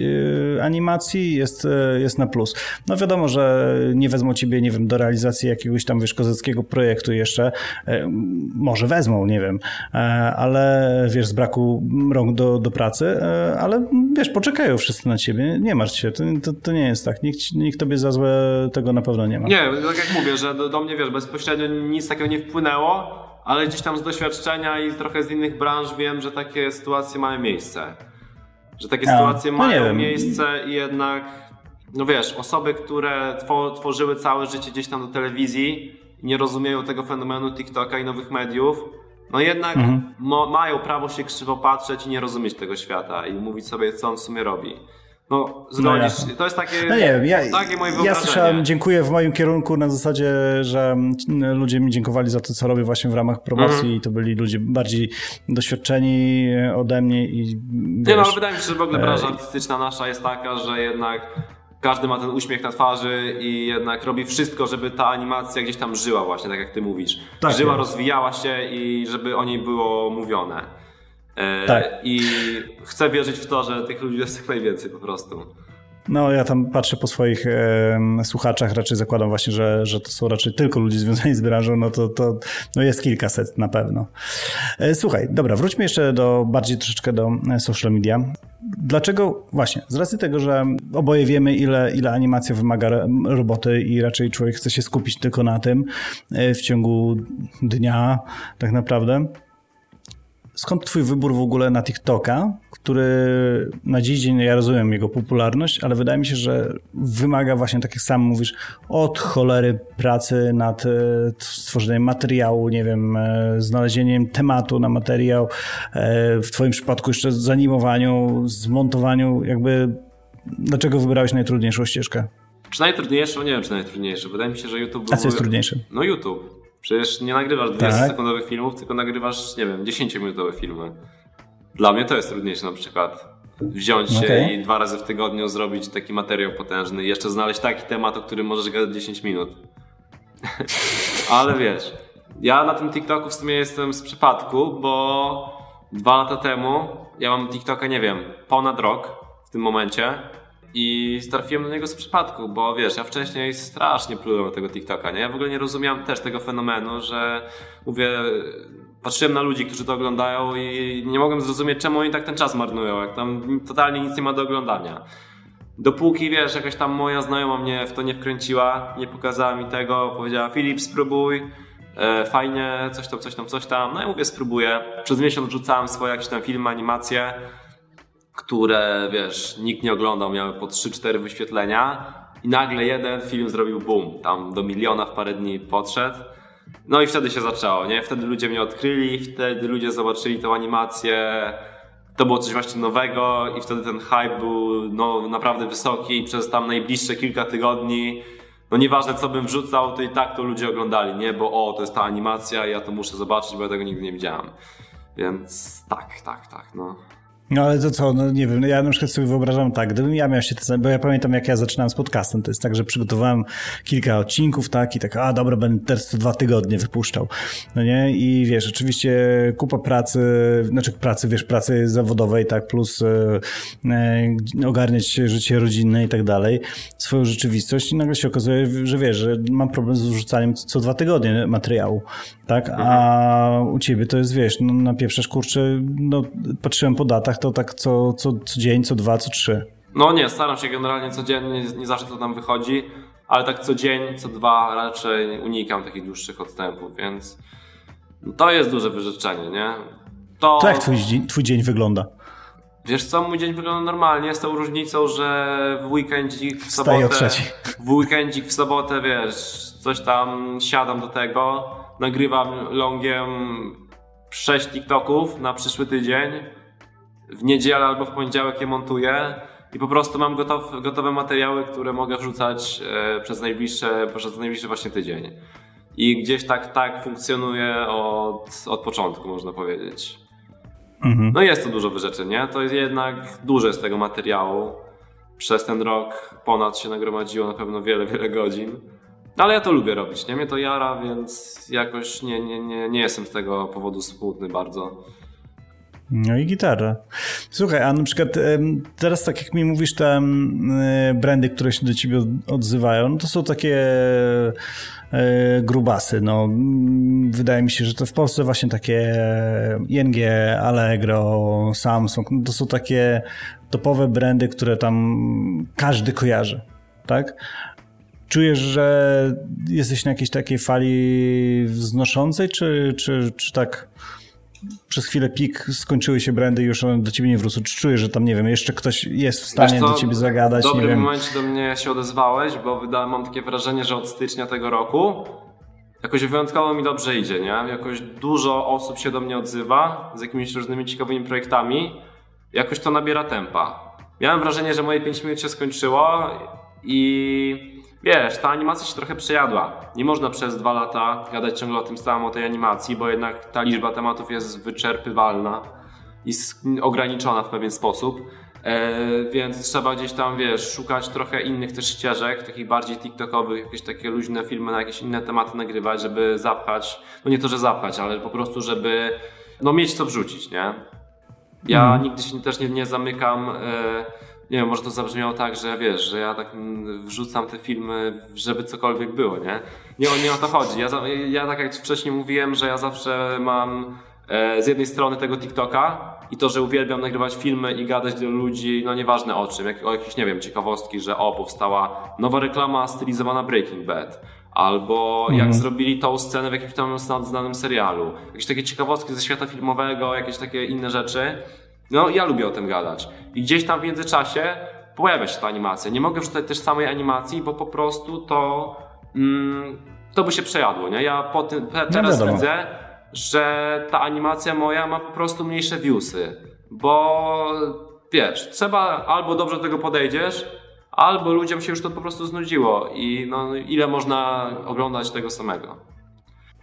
A: e, animacji jest, e, jest na plus. No wiadomo, że nie wezmą ciebie, nie wiem, do realizacji jakiegoś tam, wiesz, kozackiego projektu jeszcze, E, może wezmą, nie wiem, E, ale wiesz, z braku rąk do, do pracy, e, ale wiesz, poczekają wszyscy na ciebie, nie martw się, to, to, to nie jest tak, nikt, nikt tobie za złe tego na pewno nie ma.
B: Nie, tak jak mówię, że do, do mnie wiesz, bezpośrednio nic takiego nie wpłynęło, ale gdzieś tam z doświadczenia i trochę z innych branż wiem, że takie sytuacje mają miejsce. Że takie
A: A,
B: sytuacje
A: no
B: mają miejsce i jednak no wiesz, osoby, które tworzyły całe życie gdzieś tam do telewizji i nie rozumieją tego fenomenu TikToka i nowych mediów, no jednak mhm. mają prawo się krzywo patrzeć i nie rozumieć tego świata i mówić sobie, co on w sumie robi. No, zgodzisz, no to jest takie, no nie wiem, ja, takie moje wyobrażenie.
A: Ja słyszałem, dziękuję w moim kierunku na zasadzie, że ludzie mi dziękowali za to, co robię właśnie w ramach promocji mm. i to byli ludzie bardziej doświadczeni ode mnie i wiesz,
B: Nie no, ale wydaje mi się, że w ogóle branża artystyczna nasza jest taka, że jednak każdy ma ten uśmiech na twarzy i jednak robi wszystko, żeby ta animacja gdzieś tam żyła właśnie, tak jak ty mówisz. Tak żyła, rozwijała się i żeby o niej było mówione. E, tak. I chcę wierzyć w to, że tych ludzi jest jak najwięcej po prostu.
A: No, ja tam patrzę po swoich e, słuchaczach, raczej zakładam właśnie, że, że to są raczej tylko ludzie związani z branżą, no to, to no jest kilkaset na pewno. E, słuchaj, dobra, wróćmy jeszcze do bardziej troszeczkę do e, social media. Dlaczego właśnie? Z racji tego, że oboje wiemy, ile, ile animacja wymaga roboty i raczej człowiek chce się skupić tylko na tym e, w ciągu dnia, tak naprawdę skąd twój wybór w ogóle na TikToka, który na dziś dzień, ja rozumiem jego popularność, ale wydaje mi się, że wymaga właśnie, tak jak sam mówisz, od cholery pracy nad e, stworzeniem materiału, nie wiem, e, znalezieniem tematu na materiał, e, w twoim przypadku jeszcze zanimowaniu, zmontowaniu, jakby dlaczego wybrałeś najtrudniejszą ścieżkę?
B: Czy najtrudniejszą? Nie wiem, czy najtrudniejszą. Wydaje mi się, że YouTube...
A: A co jest trudniejsze?
B: No YouTube. Przecież nie nagrywasz 20-sekundowych tak. filmów, tylko nagrywasz, nie wiem, 10-minutowe filmy. Dla mnie to jest trudniejsze na przykład. Wziąć się okay. i dwa razy w tygodniu zrobić taki materiał potężny i jeszcze znaleźć taki temat, o którym możesz gadać 10 minut. Ale wiesz, ja na tym TikToku w sumie jestem z przypadku, bo dwa lata temu ja mam TikToka, nie wiem, ponad rok w tym momencie i trafiłem do niego z przypadku, bo wiesz, ja wcześniej strasznie plułem tego TikToka, nie? Ja w ogóle nie rozumiałem też tego fenomenu, że mówię, patrzyłem na ludzi, którzy to oglądają i nie mogłem zrozumieć, czemu oni tak ten czas marnują, jak tam totalnie nic nie ma do oglądania. Dopóki, wiesz, jakaś tam moja znajoma mnie w to nie wkręciła, nie pokazała mi tego, powiedziała Filip, spróbuj, e, fajnie, coś tam, coś tam, coś tam. No i mówię, spróbuję. Przez miesiąc rzucałem swoje jakieś tam filmy, animacje które, wiesz, nikt nie oglądał, miały po 3-4 wyświetlenia i nagle jeden film zrobił boom, tam do miliona w parę dni podszedł. No i wtedy się zaczęło, nie? Wtedy ludzie mnie odkryli, wtedy ludzie zobaczyli tą animację, to było coś właśnie nowego i wtedy ten hype był no, naprawdę wysoki i przez tam najbliższe kilka tygodni no nieważne co bym wrzucał, to i tak to ludzie oglądali, nie? Bo o, to jest ta animacja ja to muszę zobaczyć, bo ja tego nigdy nie widziałem. Więc tak, tak, tak, no.
A: No ale to co, no nie wiem, no ja na przykład sobie wyobrażam tak, gdybym ja miał się, bo ja pamiętam jak ja zaczynałem z podcastem, to jest tak, że przygotowałem kilka odcinków, tak, i tak, a dobra, będę teraz co dwa tygodnie wypuszczał, no nie, i wiesz, oczywiście kupa pracy, znaczy pracy, wiesz, pracy zawodowej, tak, plus e, e, ogarniać życie rodzinne i tak dalej, swoją rzeczywistość i nagle się okazuje, że wiesz, że mam problem z wrzucaniem co dwa tygodnie materiału, tak, a mhm. u ciebie to jest, wiesz, no na pierwsze kurczę, no patrzyłem po datach, to tak co, co, co dzień, co dwa, co trzy.
B: No nie, staram się generalnie codziennie, nie zawsze to tam wychodzi, ale tak co dzień, co dwa raczej unikam takich dłuższych odstępów, więc to jest duże wyrzeczenie, nie?
A: To, to jak twój, twój dzień wygląda?
B: Wiesz co, mój dzień wygląda normalnie, z tą różnicą, że w weekendzik w sobotę, w weekendzik w sobotę, wiesz, coś tam siadam do tego, nagrywam longiem 6 TikToków na przyszły tydzień, w niedzielę albo w poniedziałek je montuję i po prostu mam gotow, gotowe materiały, które mogę wrzucać e, przez najbliższe, przez najbliższy właśnie tydzień. I gdzieś tak, tak funkcjonuje od, od początku, można powiedzieć. Mhm. No jest to dużo wyrzeczeń, nie? To jest jednak duże z tego materiału. Przez ten rok ponad się nagromadziło na pewno wiele, wiele godzin. Ale ja to lubię robić, nie? Mnie to jara, więc jakoś nie, nie, nie, nie jestem z tego powodu smutny bardzo.
A: No i gitara. Słuchaj, a na przykład teraz tak jak mi mówisz, te brandy, które się do ciebie odzywają, no to są takie e, grubasy. No, wydaje mi się, że to w Polsce właśnie takie ING, Allegro, Samsung, no to są takie topowe brandy, które tam każdy kojarzy, tak? Czujesz, że jesteś na jakiejś takiej fali wznoszącej, czy, czy, czy tak przez chwilę pik, skończyły się brandy już one do ciebie nie wrócą? Czy czujesz, że tam, nie wiem, jeszcze ktoś jest w stanie do ciebie zagadać?
B: W dobrym
A: nie wiem.
B: momencie do mnie się odezwałeś, bo wydałem, mam takie wrażenie, że od stycznia tego roku jakoś wyjątkowo mi dobrze idzie, nie? Jakoś dużo osób się do mnie odzywa z jakimiś różnymi ciekawymi projektami. Jakoś to nabiera tempa. Miałem wrażenie, że moje 5 minut się skończyło i wiesz, ta animacja się trochę przejadła. Nie można przez dwa lata gadać ciągle o tym samym, o tej animacji, bo jednak ta liczba tematów jest wyczerpywalna i ograniczona w pewien sposób. E, więc trzeba gdzieś tam, wiesz, szukać trochę innych też ścieżek, takich bardziej TikTokowych, jakieś takie luźne filmy na jakieś inne tematy nagrywać, żeby zapchać, no nie to, że zapchać, ale po prostu, żeby no mieć co wrzucić, nie? Ja mm. nigdy się też nie, nie zamykam, e, nie wiem, może to zabrzmiało tak, że wiesz, że ja tak wrzucam te filmy, żeby cokolwiek było, nie? Nie, nie o to chodzi. Ja, ja tak jak wcześniej mówiłem, że ja zawsze mam e, z jednej strony tego TikToka, i to, że uwielbiam nagrywać filmy i gadać do ludzi, no nieważne o czym, jak, o jakieś, nie wiem, ciekawostki, że o, powstała nowa reklama stylizowana Breaking Bad, albo jak mhm. zrobili tą scenę w jakimś tam znanym serialu, jakieś takie ciekawostki ze świata filmowego, jakieś takie inne rzeczy. No, ja lubię o tym gadać. I gdzieś tam w międzyczasie pojawia się ta animacja. Nie mogę wrzucać też samej animacji, bo po prostu to, mm, to by się przejadło, nie? Ja po tym, no teraz no widzę, że ta animacja moja ma po prostu mniejsze viewsy, bo wiesz, trzeba albo dobrze do tego podejdziesz, albo ludziom się już to po prostu znudziło i no, ile można oglądać tego samego.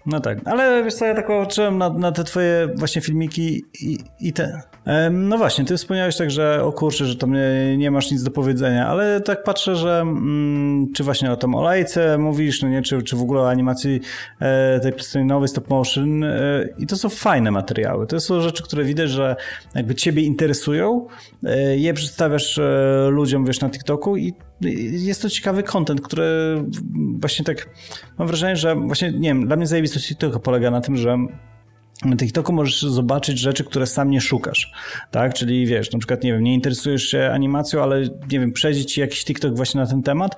A: No tak, ale wiesz co, ja tak patrzyłem na, na te twoje właśnie filmiki i, i te no właśnie, ty wspomniałeś tak, że o kurczę, że tam nie, nie masz nic do powiedzenia, ale tak patrzę, że mm, czy właśnie o tym olejce mówisz, no nie, czy, czy w ogóle o animacji e, tej nowej stop motion e, i to są fajne materiały. To są rzeczy, które widać, że jakby ciebie interesują, e, je przedstawiasz e, ludziom, wiesz, na TikToku i jest to ciekawy content, który właśnie tak mam wrażenie, że właśnie, nie wiem, dla mnie zajebistość TikToka polega na tym, że na TikToku możesz zobaczyć rzeczy, które sam nie szukasz, tak? Czyli wiesz, na przykład, nie wiem, nie interesujesz się animacją, ale nie wiem, przejdzie ci jakiś TikTok właśnie na ten temat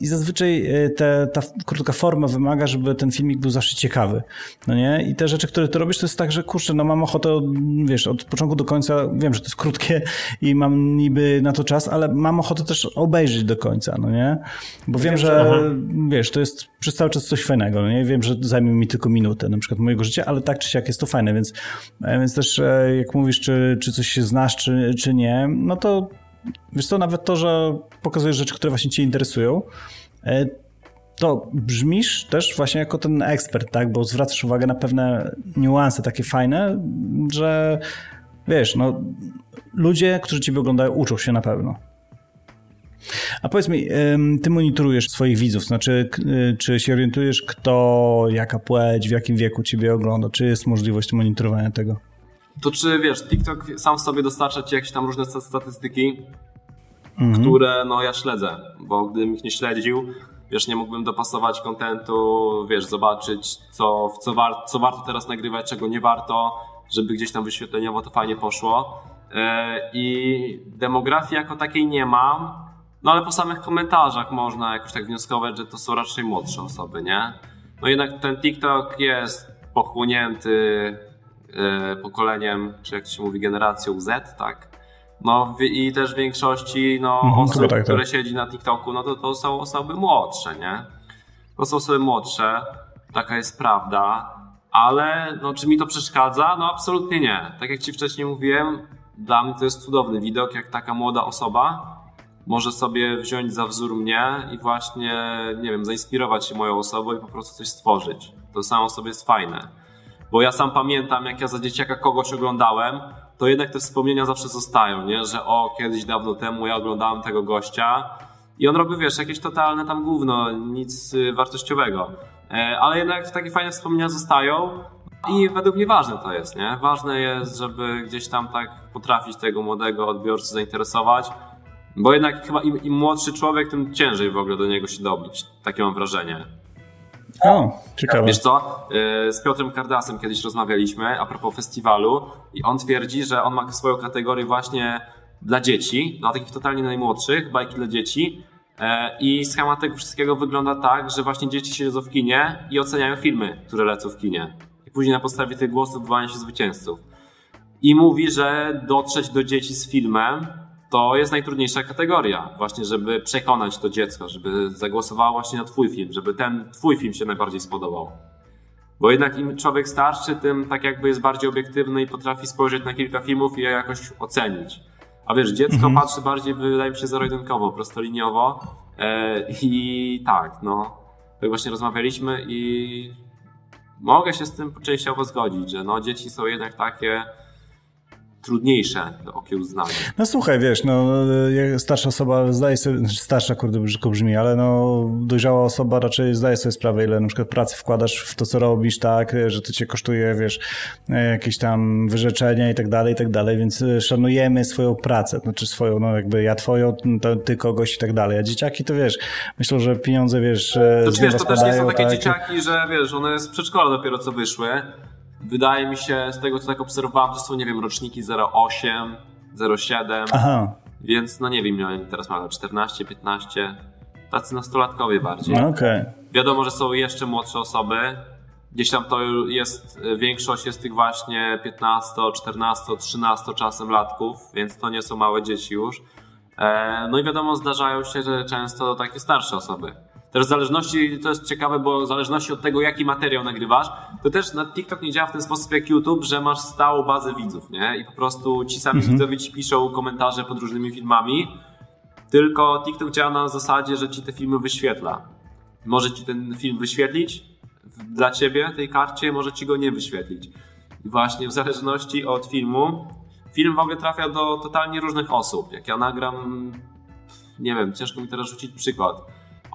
A: i zazwyczaj e, te, ta krótka forma wymaga, żeby ten filmik był zawsze ciekawy, no nie? I te rzeczy, które ty robisz, to jest tak, że kurczę, no mam ochotę, wiesz, od początku do końca, wiem, że to jest krótkie i mam niby na to czas, ale mam ochotę też obejrzeć do końca, no nie? Bo wiem, że, aha. wiesz, to jest przez cały czas coś fajnego, no nie? Wiem, że zajmie mi tylko minutę na przykład mojego życia, ale tak czy siak jest to fajne, więc, e, więc też e, jak mówisz, czy, czy coś się znasz, czy, czy nie, no to wiesz co, nawet to, że pokazujesz rzeczy, które właśnie cię interesują, e, to brzmisz też właśnie jako ten ekspert, tak? Bo zwracasz uwagę na pewne niuanse takie fajne, że wiesz, no ludzie, którzy ciebie oglądają, uczą się na pewno. A powiedz mi, ty monitorujesz swoich widzów, znaczy y, czy się orientujesz, kto, jaka płeć, w jakim wieku ciebie ogląda? Czy jest możliwość monitorowania tego?
B: To czy wiesz, TikTok sam w sobie dostarcza ci jakieś tam różne statystyki, mhm. które no ja śledzę, bo gdybym ich nie śledził, wiesz, nie mógłbym dopasować kontentu, wiesz, zobaczyć co, co, war, co warto teraz nagrywać, czego nie warto, żeby gdzieś tam wyświetleniowo to fajnie poszło. E, I demografii jako takiej nie mam, no ale po samych komentarzach można jakoś tak wnioskować, że to są raczej młodsze osoby, nie? No jednak ten TikTok jest pochłonięty yy, pokoleniem, czy jak to się mówi, generacją Z, tak? No i też w większości no, mhm, osób, tak, tak. które siedzi na TikToku, no to to są osoby młodsze, nie? To są osoby młodsze, taka jest prawda, ale no, czy mi to przeszkadza? No absolutnie nie. Tak jak Ci wcześniej mówiłem, dla mnie to jest cudowny widok, jak taka młoda osoba może sobie wziąć za wzór mnie i właśnie, nie wiem, zainspirować się moją osobą i po prostu coś stworzyć. To samo sobie jest fajne. Bo ja sam pamiętam, jak ja za dzieciaka kogoś oglądałem, to jednak te wspomnienia zawsze zostają, nie? Że o, kiedyś dawno temu ja oglądałem tego gościa i on robił, wiesz, jakieś totalne tam gówno, nic y, wartościowego. E, ale jednak takie fajne wspomnienia zostają i według mnie ważne to jest, nie? Ważne jest, żeby gdzieś tam tak potrafić tego młodego odbiorcę zainteresować, bo jednak chyba im, im, młodszy człowiek, tym ciężej w ogóle do niego się dobić. Takie mam wrażenie.
A: O, ciekawe.
B: Wiesz co, y, z Piotrem Kardasem kiedyś rozmawialiśmy a propos festiwalu i on twierdzi, że on ma swoją kategorię właśnie dla dzieci, dla takich totalnie najmłodszych, bajki dla dzieci e, i schemat tego wszystkiego wygląda tak, że właśnie dzieci siedzą w kinie i oceniają filmy, które lecą w kinie. i później na podstawie tych głosów wyłania się zwycięzców. I mówi, że dotrzeć do dzieci z filmem to jest najtrudniejsza kategoria, właśnie, żeby przekonać to dziecko, żeby zagłosowało właśnie na Twój film, żeby ten Twój film się najbardziej spodobał. Bo jednak im człowiek starszy, tym tak jakby jest bardziej obiektywny i potrafi spojrzeć na kilka filmów i je jakoś ocenić. A wiesz, dziecko mhm. patrzy bardziej, wydaje mi się, zero-jedynkowo, prostoliniowo. E, I tak, no, tak właśnie rozmawialiśmy i mogę się z tym częściowo zgodzić, że no, dzieci są jednak takie trudniejsze do okiełznania.
A: No słuchaj, wiesz, no starsza osoba zdaje sobie, znaczy starsza kurde brzydko brzmi, ale no dojrzała osoba raczej zdaje sobie sprawę, ile na przykład pracy wkładasz w to, co robisz, tak, że to cię kosztuje, wiesz, jakieś tam wyrzeczenia i tak dalej, i tak dalej, więc szanujemy swoją pracę, znaczy swoją, no jakby ja twoją, ty kogoś i tak dalej, a dzieciaki to wiesz, myślę, że pieniądze, wiesz,
B: to, wiesz, to też nie są takie tak? dzieciaki, że wiesz, one z przedszkola dopiero co wyszły, Wydaje mi się, z tego co tak obserwowałem, to są, nie wiem, roczniki 08, 07. Aha. Więc, no nie wiem, teraz mają 14, 15. Tacy nastolatkowie bardziej.
A: No, okay.
B: Wiadomo, że są jeszcze młodsze osoby. Gdzieś tam to jest, większość jest tych właśnie 15, 14, 13 czasem latków, więc to nie są małe dzieci już. E, no i wiadomo, zdarzają się, że często takie starsze osoby. Też w zależności, to jest ciekawe, bo w zależności od tego, jaki materiał nagrywasz, to też na TikTok nie działa w ten sposób jak YouTube, że masz stałą bazę widzów, nie? I po prostu ci sami mhm. widzowie ci piszą komentarze pod różnymi filmami, tylko TikTok działa na zasadzie, że ci te filmy wyświetla. Może ci ten film wyświetlić dla ciebie, tej karcie, może ci go nie wyświetlić. I właśnie w zależności od filmu, film w ogóle trafia do totalnie różnych osób. Jak ja nagram, nie wiem, ciężko mi teraz rzucić przykład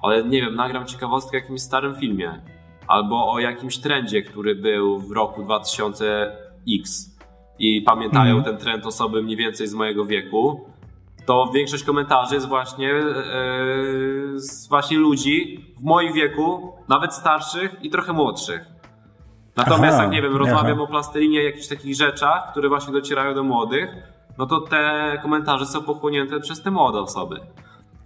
B: ale nie wiem, nagram ciekawostkę o jakimś starym filmie albo o jakimś trendzie, który był w roku 2000X i pamiętają mm. ten trend osoby mniej więcej z mojego wieku, to większość komentarzy jest właśnie yy, z właśnie ludzi w moim wieku, nawet starszych i trochę młodszych. Natomiast aha, jak nie wiem, rozmawiam aha. o plastelinie, jakichś takich rzeczach, które właśnie docierają do młodych, no to te komentarze są pochłonięte przez te młode osoby.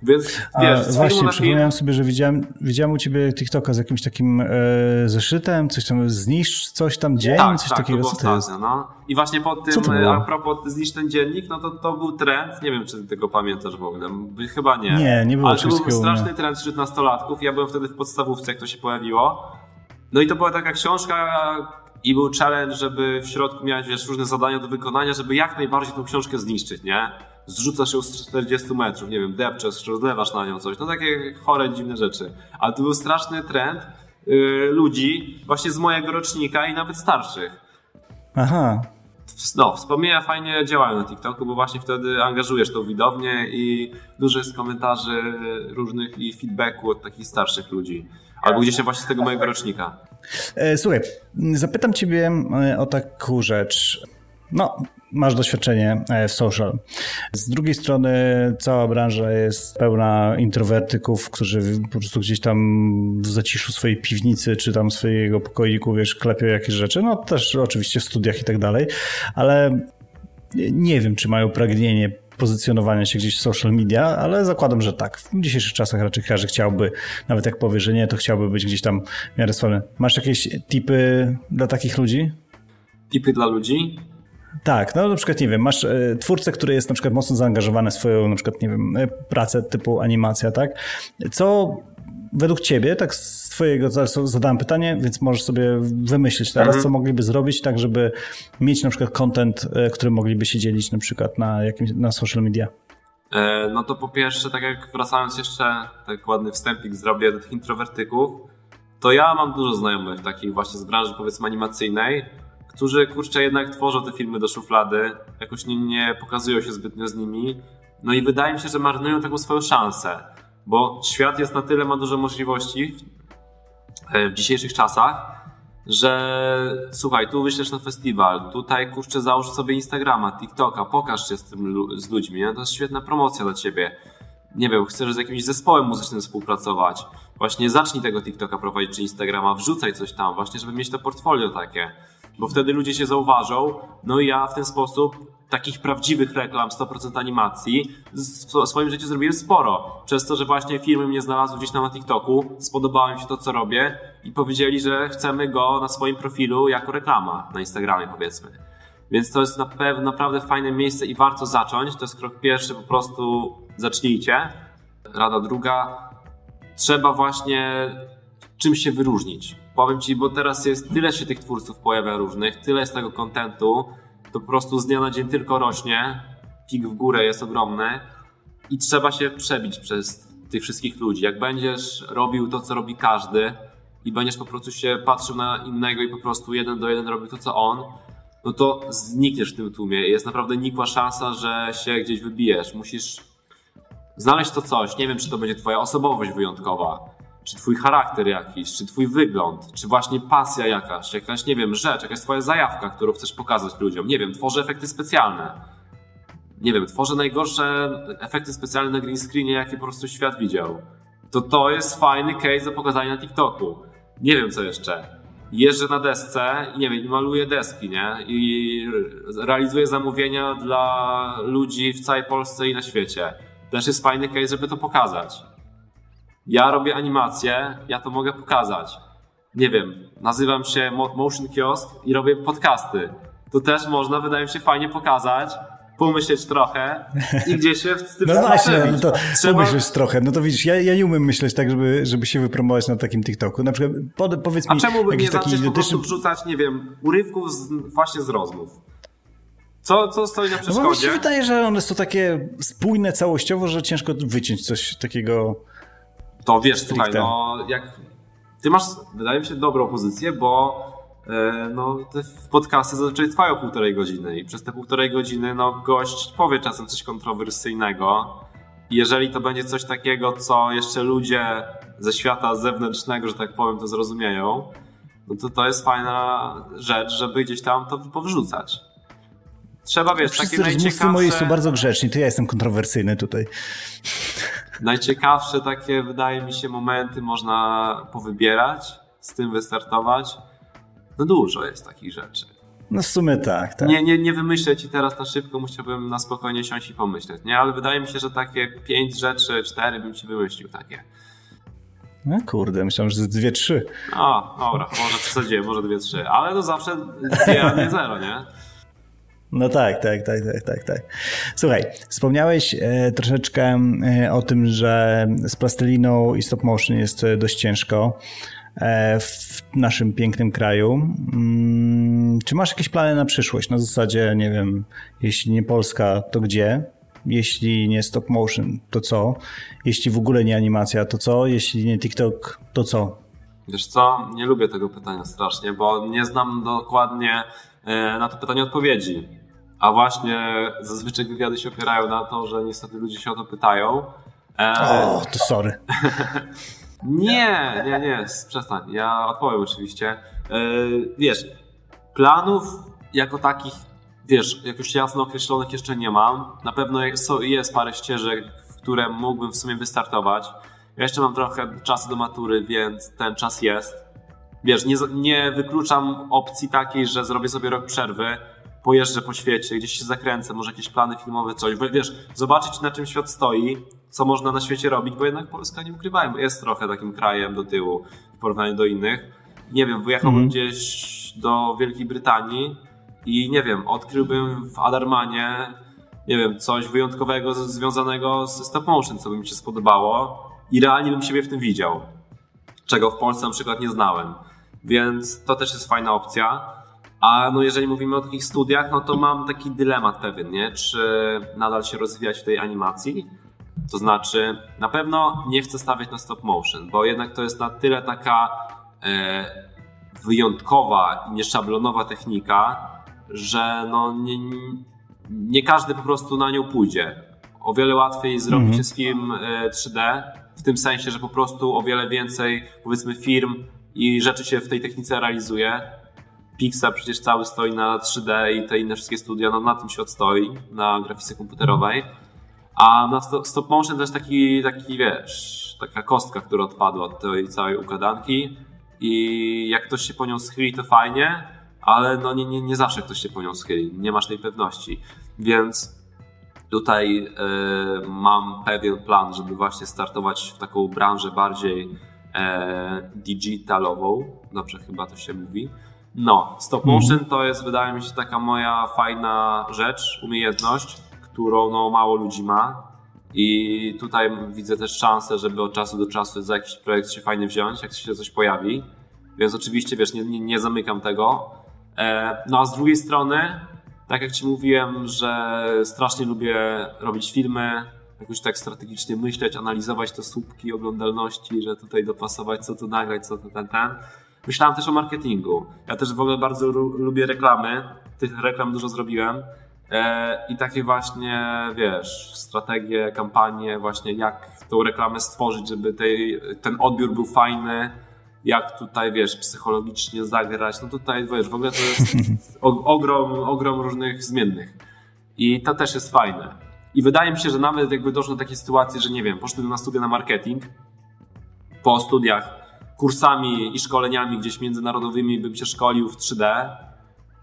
B: Więc wiesz,
A: właśnie, przypomniałem sobie, że widziałem, widziałem u ciebie TikToka z jakimś takim e, zeszytem, coś tam, zniszcz coś tam dzień, tak, coś
B: tak,
A: takiego,
B: co to jest? No. I właśnie po tym, a propos zniszcz ten dziennik, no to to był trend, nie wiem, czy ty tego pamiętasz w ogóle, chyba nie.
A: Nie, nie było
B: Ale to był straszny trend wśród nastolatków, ja byłem wtedy w podstawówce, jak to się pojawiło. No i to była taka książka, i był challenge, żeby w środku miałeś wiesz, różne zadania do wykonania, żeby jak najbardziej tą książkę zniszczyć, nie? Zrzucasz ją z 40 metrów, nie wiem, depczesz, rozlewasz na nią coś, no takie chore, dziwne rzeczy. Ale to był straszny trend yy, ludzi właśnie z mojego rocznika i nawet starszych.
A: Aha.
B: No, wspomnienia fajnie działają na TikToku, bo właśnie wtedy angażujesz tą widownię i dużo jest komentarzy różnych i feedbacku od takich starszych ludzi. Albo gdzieś właśnie z tego mojego rocznika.
A: E, słuchaj, zapytam ciebie e, o taką rzecz. No, masz doświadczenie e, w social. Z drugiej strony cała branża jest pełna introwertyków, którzy po prostu gdzieś tam w zaciszu swojej piwnicy czy tam swojego pokoiku, wiesz, klepią jakieś rzeczy. No też oczywiście w studiach i tak dalej, ale nie wiem, czy mają pragnienie pozycjonowania się gdzieś w social media, ale zakładam, że tak. W dzisiejszych czasach raczej każdy chciałby, nawet jak powie, że nie, to chciałby być gdzieś tam w miarę sławny. Masz jakieś tipy dla takich ludzi?
B: Tipy dla ludzi?
A: Tak, no na przykład, nie wiem, masz e, twórcę, który jest na przykład mocno zaangażowany w swoją, na przykład, nie wiem, e, pracę typu animacja, tak? Co według ciebie, tak z twojego, zadałem pytanie, więc możesz sobie wymyślić teraz, mhm. co mogliby zrobić, tak żeby mieć na przykład content, e, który mogliby się dzielić na przykład na jakimś, na social media.
B: No to po pierwsze, tak jak wracając jeszcze, tak ładny wstępik zrobię do tych introwertyków, to ja mam dużo znajomych takich właśnie z branży powiedzmy animacyjnej, którzy kurczę jednak tworzą te filmy do szuflady, jakoś nie, nie pokazują się zbytnio z nimi, no i wydaje mi się, że marnują taką swoją szansę bo świat jest na tyle, ma dużo możliwości e, w dzisiejszych czasach, że słuchaj, tu wyślesz na festiwal, tutaj kurczę załóż sobie Instagrama, TikToka, pokaż się z tym z ludźmi, nie? to jest świetna promocja dla ciebie. Nie wiem, chcesz z jakimś zespołem muzycznym współpracować, właśnie zacznij tego TikToka prowadzić czy Instagrama, wrzucaj coś tam, właśnie żeby mieć to portfolio takie. Bo wtedy ludzie się zauważą, no i ja w ten sposób takich prawdziwych reklam, 100% animacji, w swoim życiu zrobiłem sporo. Przez to, że właśnie firmy mnie znalazły gdzieś tam na TikToku, spodobało się to, co robię i powiedzieli, że chcemy go na swoim profilu jako reklama na Instagramie, powiedzmy. Więc to jest na pewno naprawdę fajne miejsce i warto zacząć. To jest krok pierwszy, po prostu zacznijcie. Rada druga, trzeba właśnie czymś się wyróżnić. Powiem Ci, bo teraz jest tyle się tych twórców pojawia różnych, tyle jest tego kontentu, to po prostu z dnia na dzień tylko rośnie, pik w górę jest ogromny i trzeba się przebić przez tych wszystkich ludzi. Jak będziesz robił to, co robi każdy i będziesz po prostu się patrzył na innego i po prostu jeden do jeden robił to, co on, no to znikniesz w tym tłumie. Jest naprawdę nikła szansa, że się gdzieś wybijesz. Musisz znaleźć to coś. Nie wiem, czy to będzie twoja osobowość wyjątkowa, czy twój charakter jakiś, czy twój wygląd, czy właśnie pasja jakaś, jakaś, nie wiem, rzecz, jakaś twoja zajawka, którą chcesz pokazać ludziom. Nie wiem, tworzę efekty specjalne. Nie wiem, tworzę najgorsze efekty specjalne na green screenie, jakie po prostu świat widział. To to jest fajny case do pokazania na TikToku. Nie wiem co jeszcze. Jeżdżę na desce i nie wiem, maluję deski, nie? I realizuję zamówienia dla ludzi w całej Polsce i na świecie. Też jest fajny case, żeby to pokazać. Ja robię animacje, ja to mogę pokazać. Nie wiem, nazywam się Motion Kiosk i robię podcasty. To też można, wydaje mi się, fajnie pokazać, pomyśleć trochę i gdzieś się z tym
A: No właśnie, no to Trzeba... pomyśleć trochę. No to widzisz, ja, ja nie umiem myśleć tak, żeby, żeby się wypromować na takim TikToku. Na przykład pod, powiedz mi...
B: A czemu by nie zacząć po prostu wrzucać, nie wiem, urywków z, właśnie z rozmów? Co, co stoi na przeszkodzie? No mi
A: się wydaje, że one są takie spójne całościowo, że ciężko wyciąć coś takiego
B: to wiesz, stricte. słuchaj, no jak ty masz, wydaje mi się, dobrą pozycję, bo e, no, te podcasty zazwyczaj trwają półtorej godziny i przez te półtorej godziny no, gość powie czasem coś kontrowersyjnego. I jeżeli to będzie coś takiego, co jeszcze ludzie ze świata zewnętrznego, że tak powiem, to zrozumieją, no to to jest fajna rzecz, żeby gdzieś tam to powrzucać. Trzeba, wiesz,
A: Wszyscy
B: takie najciekawsze...
A: moi są bardzo grzeczni, to ja jestem kontrowersyjny tutaj
B: najciekawsze takie, wydaje mi się, momenty można powybierać, z tym wystartować. No dużo jest takich rzeczy.
A: No w sumie tak, tak.
B: Nie, nie, nie wymyślę ci teraz na szybko, musiałbym na spokojnie siąść i pomyśleć, nie? Ale wydaje mi się, że takie pięć rzeczy, cztery bym ci wymyślił takie.
A: No kurde, myślałem, że dwie, trzy.
B: O, dobra, może przesadziłem, może dwie, trzy, ale to zawsze dwie, a nie zero, nie?
A: No tak, tak, tak, tak, tak, tak. Słuchaj, wspomniałeś e, troszeczkę e, o tym, że z plasteliną i stop motion jest e, dość ciężko w naszym pięknym kraju. Mm, czy masz jakieś plany na przyszłość? Na zasadzie, nie wiem, jeśli nie Polska, to gdzie? Jeśli nie stop motion, to co? Jeśli w ogóle nie animacja, to co? Jeśli nie TikTok, to co?
B: Wiesz co, nie lubię tego pytania strasznie, bo nie znam dokładnie na to pytanie odpowiedzi. A właśnie zazwyczaj wywiady się opierają na to, że niestety ludzie się o to pytają.
A: E... O, to sorry.
B: nie, nie, nie, przestań. Ja odpowiem oczywiście. E, wiesz, planów jako takich, wiesz, jakoś jasno określonych jeszcze nie mam. Na pewno jest parę ścieżek, w które mógłbym w sumie wystartować. Ja jeszcze mam trochę czasu do matury, więc ten czas jest. Wiesz, nie, nie wykluczam opcji takiej, że zrobię sobie rok przerwy, pojeżdżę po świecie, gdzieś się zakręcę, może jakieś plany filmowe, coś. Wiesz, zobaczyć na czym świat stoi, co można na świecie robić, bo jednak Polska, nie ukrywajmy, jest trochę takim krajem do tyłu w porównaniu do innych. Nie wiem, wyjechałbym mm. gdzieś do Wielkiej Brytanii i nie wiem, odkryłbym w Adarmanie, nie wiem, coś wyjątkowego związanego z stop motion, co by mi się spodobało i realnie bym siebie w tym widział. Czego w Polsce na przykład nie znałem. Więc to też jest fajna opcja. A no jeżeli mówimy o takich studiach, no to mam taki dylemat pewien, nie? Czy nadal się rozwijać w tej animacji? To znaczy, na pewno nie chcę stawiać na stop motion, bo jednak to jest na tyle taka e, wyjątkowa i nieszablonowa technika, że no nie, nie każdy po prostu na nią pójdzie. O wiele łatwiej zrobić mhm. jest film 3D, w tym sensie, że po prostu o wiele więcej powiedzmy firm i rzeczy się w tej technice realizuje Pixar przecież cały stoi na 3D i te inne wszystkie studia, no na tym świat stoi, na grafice komputerowej. A na stop motion jest taki, taki wiesz, taka kostka, która odpadła od tej całej układanki i jak ktoś się po nią schyli, to fajnie, ale no nie, nie, nie zawsze ktoś się po nią schyli, nie masz tej pewności, więc tutaj y, mam pewien plan, żeby właśnie startować w taką branżę bardziej e, digitalową, dobrze chyba to się mówi. No, stop motion mm. to jest wydaje mi się taka moja fajna rzecz, umiejętność, którą no, mało ludzi ma i tutaj widzę też szansę, żeby od czasu do czasu za jakiś projekt się fajnie wziąć, jak się coś pojawi. Więc oczywiście, wiesz, nie, nie, nie zamykam tego. E, no a z drugiej strony, tak jak Ci mówiłem, że strasznie lubię robić filmy, jakoś tak strategicznie myśleć, analizować te słupki oglądalności, że tutaj dopasować, co tu nagrać, co tu ten, ten. Myślałem też o marketingu. Ja też w ogóle bardzo lubię reklamy. Tych reklam dużo zrobiłem. E, I takie właśnie, wiesz, strategie, kampanie, właśnie jak tą reklamę stworzyć, żeby tej, ten odbiór był fajny, jak tutaj, wiesz, psychologicznie zagrać. No tutaj, wiesz, w ogóle to jest ogrom, ogrom różnych zmiennych. I to też jest fajne. I wydaje mi się, że nawet jakby doszło do takiej sytuacji, że nie wiem, poszedłem na studia na marketing, po studiach kursami i szkoleniami gdzieś międzynarodowymi bym się szkolił w 3D,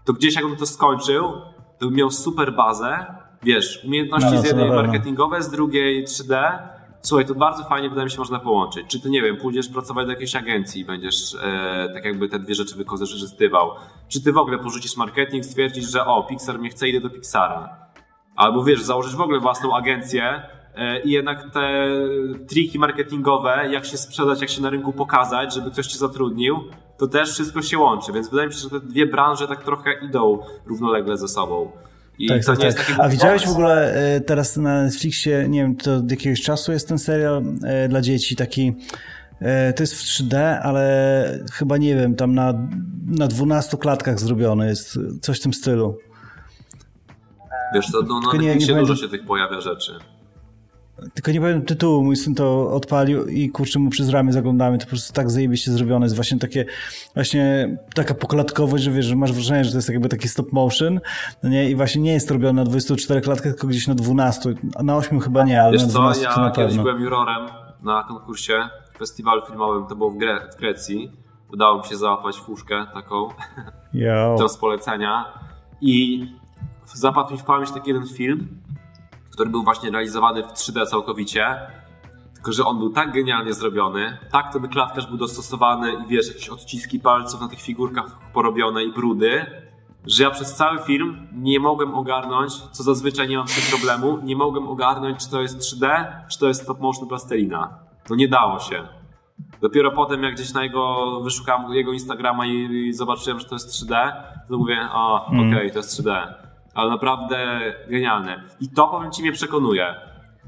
B: to gdzieś jakbym to skończył, to bym miał super bazę, wiesz, umiejętności no, z jednej marketingowe, z drugiej 3D. Słuchaj, to bardzo fajnie wydaje mi się można połączyć. Czy ty, nie wiem, pójdziesz pracować do jakiejś agencji i będziesz e, tak jakby te dwie rzeczy wykorzystywał. Czy ty w ogóle porzucisz marketing, stwierdzisz, że o, Pixar mnie chce, idę do Pixara. Albo wiesz, założysz w ogóle własną agencję i jednak te triki marketingowe, jak się sprzedać, jak się na rynku pokazać, żeby ktoś cię zatrudnił, to też wszystko się łączy, więc wydaje mi się, że te dwie branże tak trochę idą równolegle ze sobą.
A: I tak, to tak, nie tak. jest A widziałeś w ogóle e, teraz na Netflixie, nie wiem, to od jakiegoś czasu jest ten serial e, dla dzieci taki. E, to jest w 3D, ale chyba nie wiem, tam na, na 12 klatkach zrobione jest coś w tym stylu.
B: Wiesz, to no, na Netflixie nie, nie dużo się tych pojawia rzeczy.
A: Tylko nie powiem tytułu, mój syn to odpalił i kurczę mu przez ramię zaglądamy, to po prostu tak zajebiście zrobione, jest właśnie takie, właśnie taka poklatkowość, że wiesz, że masz wrażenie, że to jest jakby taki stop motion, no nie, i właśnie nie jest robione na 24 klatkach, tylko gdzieś na 12, na 8 chyba nie, ale
B: wiesz
A: na 12
B: co, ja to na kiedyś byłem jurorem na konkursie, festiwalu filmowym, to było w, Gre w Grecji, udało mi się załapać fuszkę taką, to z polecenia i zapadł mi w pamięć taki jeden film, który był właśnie realizowany w 3D całkowicie, tylko że on był tak genialnie zrobiony, tak ten klatkarz był dostosowany i wiesz, jakieś odciski palców na tych figurkach porobione i brudy, że ja przez cały film nie mogłem ogarnąć, co zazwyczaj nie mam z tym problemu, nie mogłem ogarnąć, czy to jest 3D, czy to jest stop motion plastelina. To nie dało się. Dopiero potem, jak gdzieś na jego, wyszukałem jego Instagrama i, i zobaczyłem, że to jest 3D, to mówię, o, mm. okej, okay, to jest 3D ale naprawdę genialne. I to powiem Ci mnie przekonuje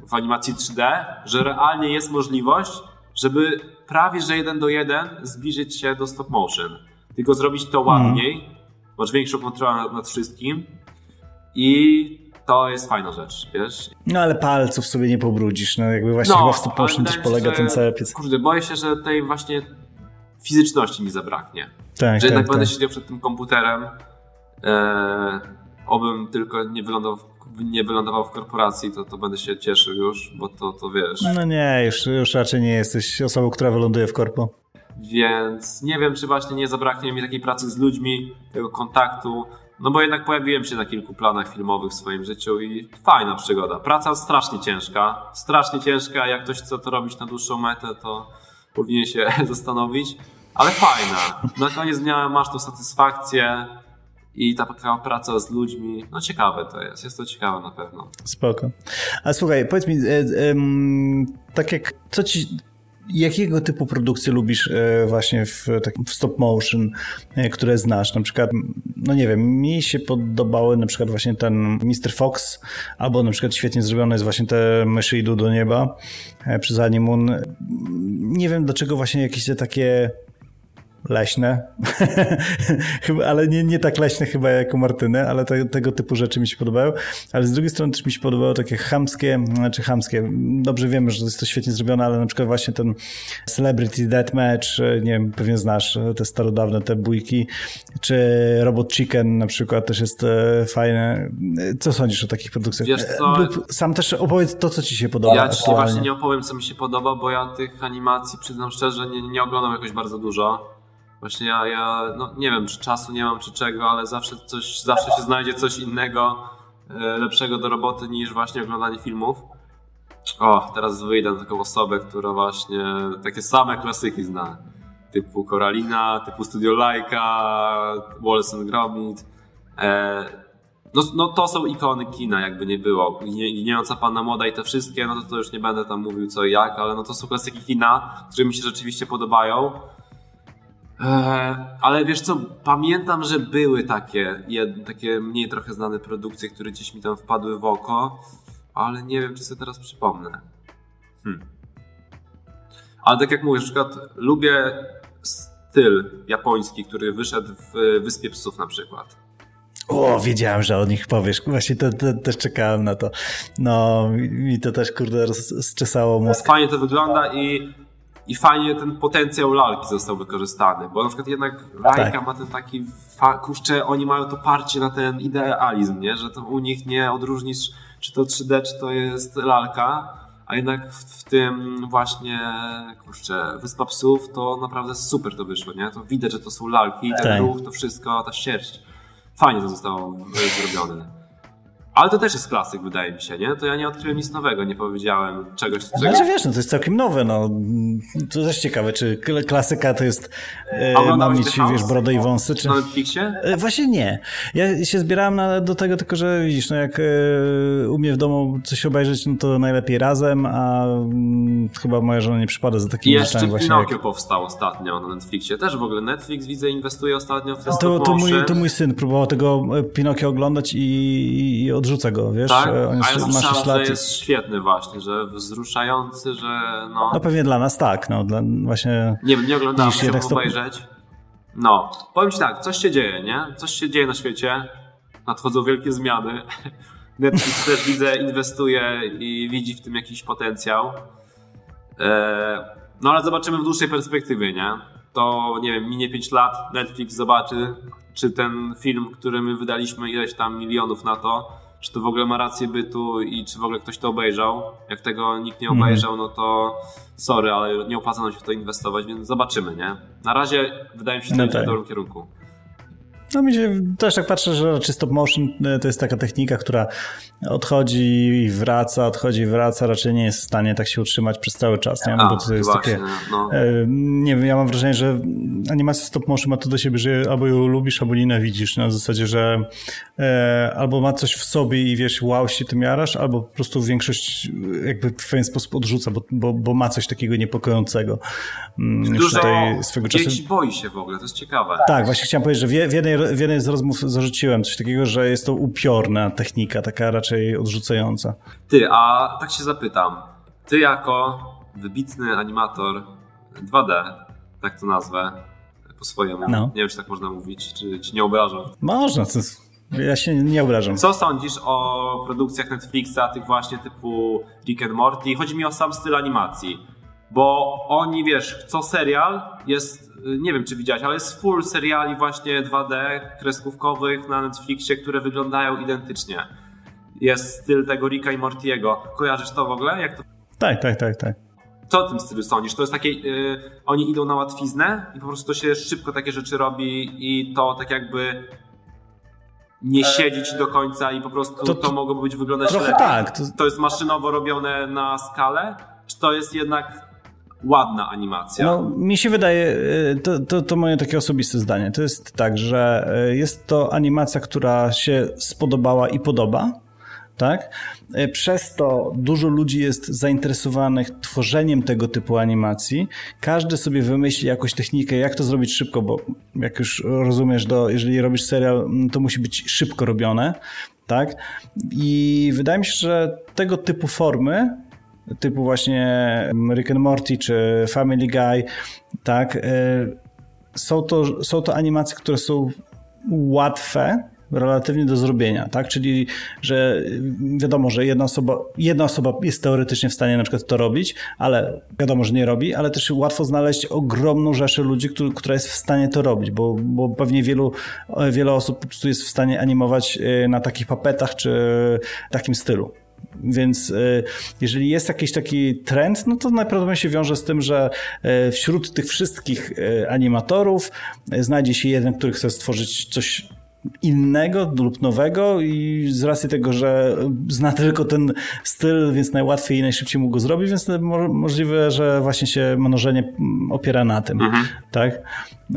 B: w animacji 3D, że realnie jest możliwość, żeby prawie że jeden do jeden zbliżyć się do stop motion. Tylko zrobić to ładniej, mm. masz większą kontrolę nad, wszystkim i to jest fajna rzecz, wiesz?
A: No ale palców sobie nie pobrudzisz, no jakby właśnie no, chyba w stop motion też polega ten cały piec.
B: Kurde, boję się, że tej właśnie fizyczności mi zabraknie. Tak, że jednak tak, będę tak. siedział przed tym komputerem, e, obym tylko nie wylądował, nie wylądował w korporacji, to, to będę się cieszył już, bo to, to wiesz.
A: No nie, już, już raczej nie jesteś osobą, która wyląduje w korpo.
B: Więc nie wiem, czy właśnie nie zabraknie mi takiej pracy z ludźmi, tego kontaktu, no bo jednak pojawiłem się na kilku planach filmowych w swoim życiu i fajna przygoda. Praca strasznie ciężka, strasznie ciężka, jak ktoś chce to robić na dłuższą metę, to powinien się zastanowić, ale fajna. Na koniec dnia masz tą satysfakcję, i ta praca z ludźmi, no ciekawe to jest, jest to ciekawe na pewno.
A: Spoko. A słuchaj, powiedz mi, e, e, tak jak, co ci, jakiego typu produkcje lubisz e, właśnie w, takim, w stop motion, e, które znasz? Na przykład, no nie wiem, mi się podobały na przykład właśnie ten Mr. Fox, albo na przykład świetnie zrobione jest właśnie te myszy idą do nieba e, przez Animun. Nie wiem dlaczego właśnie jakieś te takie leśne, ale nie, nie tak leśne chyba jak u Martyny, ale te, tego typu rzeczy mi się podobają, ale z drugiej strony też mi się podobało takie chamskie, znaczy chamskie, dobrze wiemy, że jest to świetnie zrobione, ale na przykład właśnie ten Celebrity Deathmatch, nie wiem, pewnie znasz te starodawne, te bójki, czy Robot Chicken na przykład też jest e, fajne. Co sądzisz o takich produkcjach?
B: Wiesz co?
A: Sam też opowiedz to, co ci się podoba
B: Ja ci właśnie nie opowiem, co mi się podoba, bo ja tych animacji, przyznam szczerze, nie, nie oglądam jakoś bardzo dużo Właśnie ja, ja no nie wiem, czy czasu nie mam, czy czego, ale zawsze coś, zawsze się znajdzie coś innego, e, lepszego do roboty niż właśnie oglądanie filmów. O, teraz wyjdę na taką osobę, która właśnie takie same klasyki zna. Typu Koralina, typu Studio Laika, Wallace and Gromit. E, no, no to są ikony kina, jakby nie było. Giniąca Panna Moda i te wszystkie, no to, to już nie będę tam mówił co i jak, ale no to są klasyki kina, które mi się rzeczywiście podobają. Eee, ale wiesz co, pamiętam, że były takie, takie mniej trochę znane produkcje, które gdzieś mi tam wpadły w oko, ale nie wiem, czy sobie teraz przypomnę. Hmm. Ale tak jak mówisz, na przykład lubię styl japoński, który wyszedł w Wyspie Psów na przykład.
A: O, wiedziałem, że o nich powiesz. Właśnie to, to, też czekałem na to. No, mi to też, kurde, zczesało mózg.
B: Fajnie to wygląda i i fajnie ten potencjał lalki został wykorzystany, bo na przykład jednak lalka tak. ma ten taki, kurczę, oni mają to parcie na ten idealizm, nie? że to u nich nie odróżnisz, czy to 3D, czy to jest lalka, a jednak w, w tym właśnie, kurczę, Wyspa Psów to naprawdę super to wyszło, nie? To widać, że to są lalki, ten tak. ruch, to wszystko, ta sierść. Fajnie to zostało zrobione. Ale to też jest klasyk, wydaje mi się, nie? To ja nie odkryłem nic nowego, nie powiedziałem czegoś. Czego...
A: Znaczy wiesz, no to jest całkiem nowe, no. To też ciekawe, czy klasyka to jest e, mam mieć, wiesz, brodę i wąsy, czy...
B: Na Netflixie?
A: E, właśnie nie. Ja się zbierałem na, do tego, tylko że widzisz, no jak e, u mnie w domu coś obejrzeć, no to najlepiej razem, a mm, chyba moja żona nie przypada za takimi
B: rzeczami właśnie. Jeszcze Pinokio jak... powstał ostatnio na Netflixie. Też w ogóle Netflix, widzę, inwestuje ostatnio w te
A: to, to, mój, to mój syn próbował tego e, Pinokio oglądać i, i odrzuca go, wiesz?
B: Tak? On jest, A ja słyszałem, że jest świetny właśnie, że wzruszający, że no...
A: No pewnie dla nas tak, no dla, właśnie...
B: Nie wiem, nie oglądałem, chciałbym stop... obejrzeć. No, powiem ci tak, coś się dzieje, nie? Coś się dzieje na świecie, nadchodzą wielkie zmiany. Netflix też widzę, inwestuje i widzi w tym jakiś potencjał. E, no ale zobaczymy w dłuższej perspektywie, nie? To, nie wiem, minie 5 lat, Netflix zobaczy, czy ten film, który my wydaliśmy ileś tam milionów na to, czy to w ogóle ma rację bytu i czy w ogóle ktoś to obejrzał. Jak tego nikt nie mhm. obejrzał, no to sorry, ale nie opłaca nam się w to inwestować, więc zobaczymy, nie? Na razie wydaje mi się, że to no tak. w dobrym kierunku.
A: No mi się też tak patrzę, że raczej stop motion e, to jest taka technika, która odchodzi i wraca, odchodzi i wraca, raczej nie jest w stanie tak się utrzymać przez cały czas, nie? No, bo to jest właśnie, takie, no. E, nie wiem, ja mam wrażenie, że animacja stop motion ma to do siebie, że albo ją lubisz, albo nienawidzisz, na zasadzie, że e, albo ma coś w sobie i wiesz, wow, się tym jarasz, albo po prostu większość jakby w pewien sposób odrzuca, bo, bo, bo ma coś takiego niepokojącego.
B: Mm, Dużo tutaj swego czasu... boi się w ogóle, to jest ciekawe.
A: Tak, właśnie chciałem powiedzieć, że w jednej w jednej z rozmów zarzuciłem coś takiego, że jest to upiorna technika, taka raczej odrzucająca.
B: Ty, a tak się zapytam. Ty jako wybitny animator 2D, tak to nazwę po swojemu, no. nie wiem czy tak można mówić, czy ci nie obrażam?
A: Można, to jest... Ja się nie obrażam.
B: Co sądzisz o produkcjach Netflixa, tych właśnie typu Rick and Morty? Chodzi mi o sam styl animacji. Bo oni, wiesz, co serial jest nie wiem czy widziałeś, ale jest full seriali właśnie 2D kreskówkowych na Netflixie, które wyglądają identycznie. Jest styl tego Ricka i Mortiego. Kojarzysz to w ogóle? Jak to...
A: Tak, tak, tak, tak.
B: Co o tym stylu sądzisz? To jest takie, yy, oni idą na łatwiznę i po prostu to się szybko takie rzeczy robi i to tak jakby nie siedzieć do końca i po prostu to, to, mogłoby być wyglądać lepiej.
A: tak. To...
B: to jest maszynowo robione na skalę, czy to jest jednak ładna animacja.
A: No, mi się wydaje, y, to, to, to moje takie osobiste zdanie, to jest tak, że y, jest to animacja, która się spodobała i podoba, tak? Y, przez to dużo ludzi jest zainteresowanych tworzeniem tego typu animacji. Każdy sobie wymyśli jakąś technikę, jak to zrobić szybko, bo jak już rozumiesz, do, jeżeli robisz serial, mm, to musi być szybko robione, tak? I wydaje mi się, że tego typu formy typu właśnie Rick and Morty czy Family Guy, tak, e, są to, są to animacje, które są łatwe, relatywnie do zrobienia, tak? Czyli, że wiadomo, że jedna osoba, jedna osoba jest teoretycznie w stanie na przykład to robić, ale wiadomo, że nie robi, ale też łatwo znaleźć ogromną rzeszę ludzi, który, która jest w stanie to robić, bo, bo pewnie wielu, wiele osób po prostu jest w stanie animować e, na takich papetach czy takim stylu. Więc jeżeli jest jakiś taki trend, no to najprawdopodobniej się wiąże z tym, że wśród tych wszystkich animatorów znajdzie się jeden, który chce stworzyć coś innego lub nowego i z racji tego, że zna tylko ten styl, więc najłatwiej i najszybciej mógł go zrobić, więc możliwe, że właśnie się mnożenie opiera na tym, mhm. tak?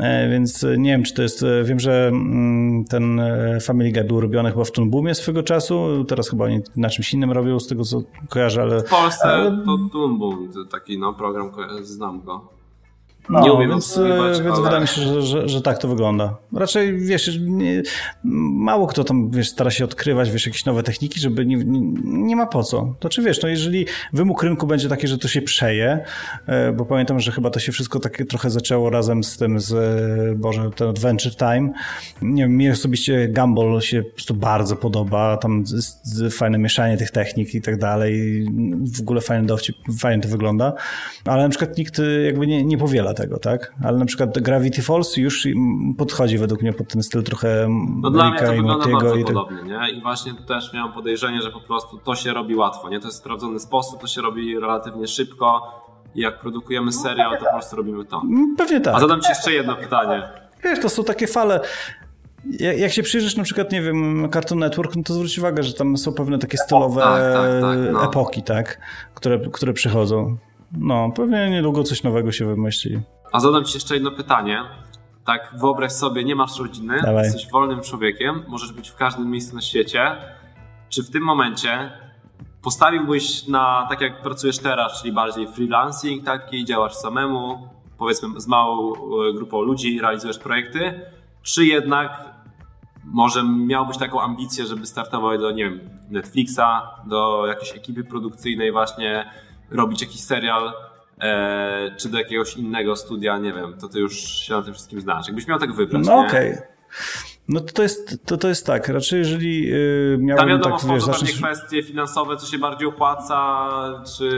A: E, więc nie wiem, czy to jest, wiem, że mm, ten e, Family Guy był robiony chyba w Toon Boomie swego czasu, teraz chyba oni na czymś innym robią, z tego co kojarzę, ale...
B: W Polsce ale... to Toon Boom, taki no, program, znam go.
A: No, nie umiem więc, więc ale... wydaje mi się, że, że, że, tak to wygląda. Raczej, wiesz, nie, mało kto tam, wiesz, stara się odkrywać, wiesz, jakieś nowe techniki, żeby nie, nie, nie, ma po co. To czy wiesz, no jeżeli wymóg rynku będzie taki, że to się przeje, e, bo pamiętam, że chyba to się wszystko takie trochę zaczęło razem z tym, z, Boże, ten Adventure Time. Nie wiem, mi osobiście Gumball się po prostu bardzo podoba, tam fajne mieszanie tych technik i tak dalej, w ogóle fajny dowcip, fajnie to wygląda, ale na przykład nikt jakby nie, nie powiela tego, tak? Ale na przykład Gravity Falls już podchodzi według mnie pod ten styl trochę
B: No dla mnie to wygląda bardzo i tak... podobnie, nie? I właśnie też miałem podejrzenie, że po prostu to się robi łatwo, nie? To jest sprawdzony sposób, to się robi relatywnie szybko i jak produkujemy serial, to po prostu robimy to.
A: Mm, pewnie tak.
B: A zadam Ci jeszcze jedno pytanie.
A: Wiesz, to są takie fale jak się przyjrzysz na przykład, nie wiem, Cartoon Network, no to zwróć uwagę, że tam są pewne takie stylowe tak, tak, tak, no. epoki, tak, które, które przychodzą. No, pewnie niedługo coś nowego się wymyśli.
B: A zadam ci jeszcze jedno pytanie. Tak, wyobraź sobie, nie masz rodziny, Dawaj. jesteś wolnym człowiekiem, możesz być w każdym miejscu na świecie. Czy w tym momencie postawiłbyś na, tak jak pracujesz teraz, czyli bardziej freelancing taki, działasz samemu, powiedzmy z małą e, grupą ludzi, realizujesz projekty, czy jednak może miałbyś taką ambicję, żeby startować do, nie wiem, Netflixa, do jakiejś ekipy produkcyjnej właśnie, robić jakiś serial, e, czy do jakiegoś innego studia, nie wiem, to ty już się na tym wszystkim znasz. Jakbyś miał tak wybrać,
A: No okej. Okay. No to, to, jest, to, to jest tak, raczej jeżeli yy, miałbym
B: Tam wiadomo,
A: tak, wiesz,
B: zacząć... kwestie finansowe, co się bardziej opłaca, czy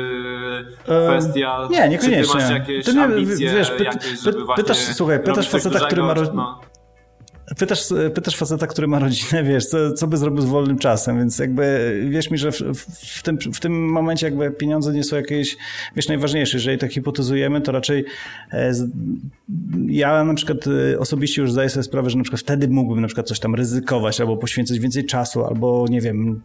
B: kwestia...
A: Nie, niekoniecznie. Czy ty
B: masz jakieś to nie, ambicje, wiesz, pyt, jakieś, żeby pytasz,
A: właśnie słuchaj, pytasz faceta, który ma... No. Pytasz, pytasz faceta, który ma rodzinę, wiesz, co, co by zrobił z wolnym czasem, więc jakby wierz mi, że w, w, tym, w tym momencie jakby pieniądze nie są jakieś, wiesz, najważniejsze. Jeżeli tak hipotezujemy, to raczej e, ja na przykład e, osobiście już zdaję sobie sprawę, że na przykład wtedy mógłbym na przykład coś tam ryzykować, albo poświęcać więcej czasu, albo nie wiem,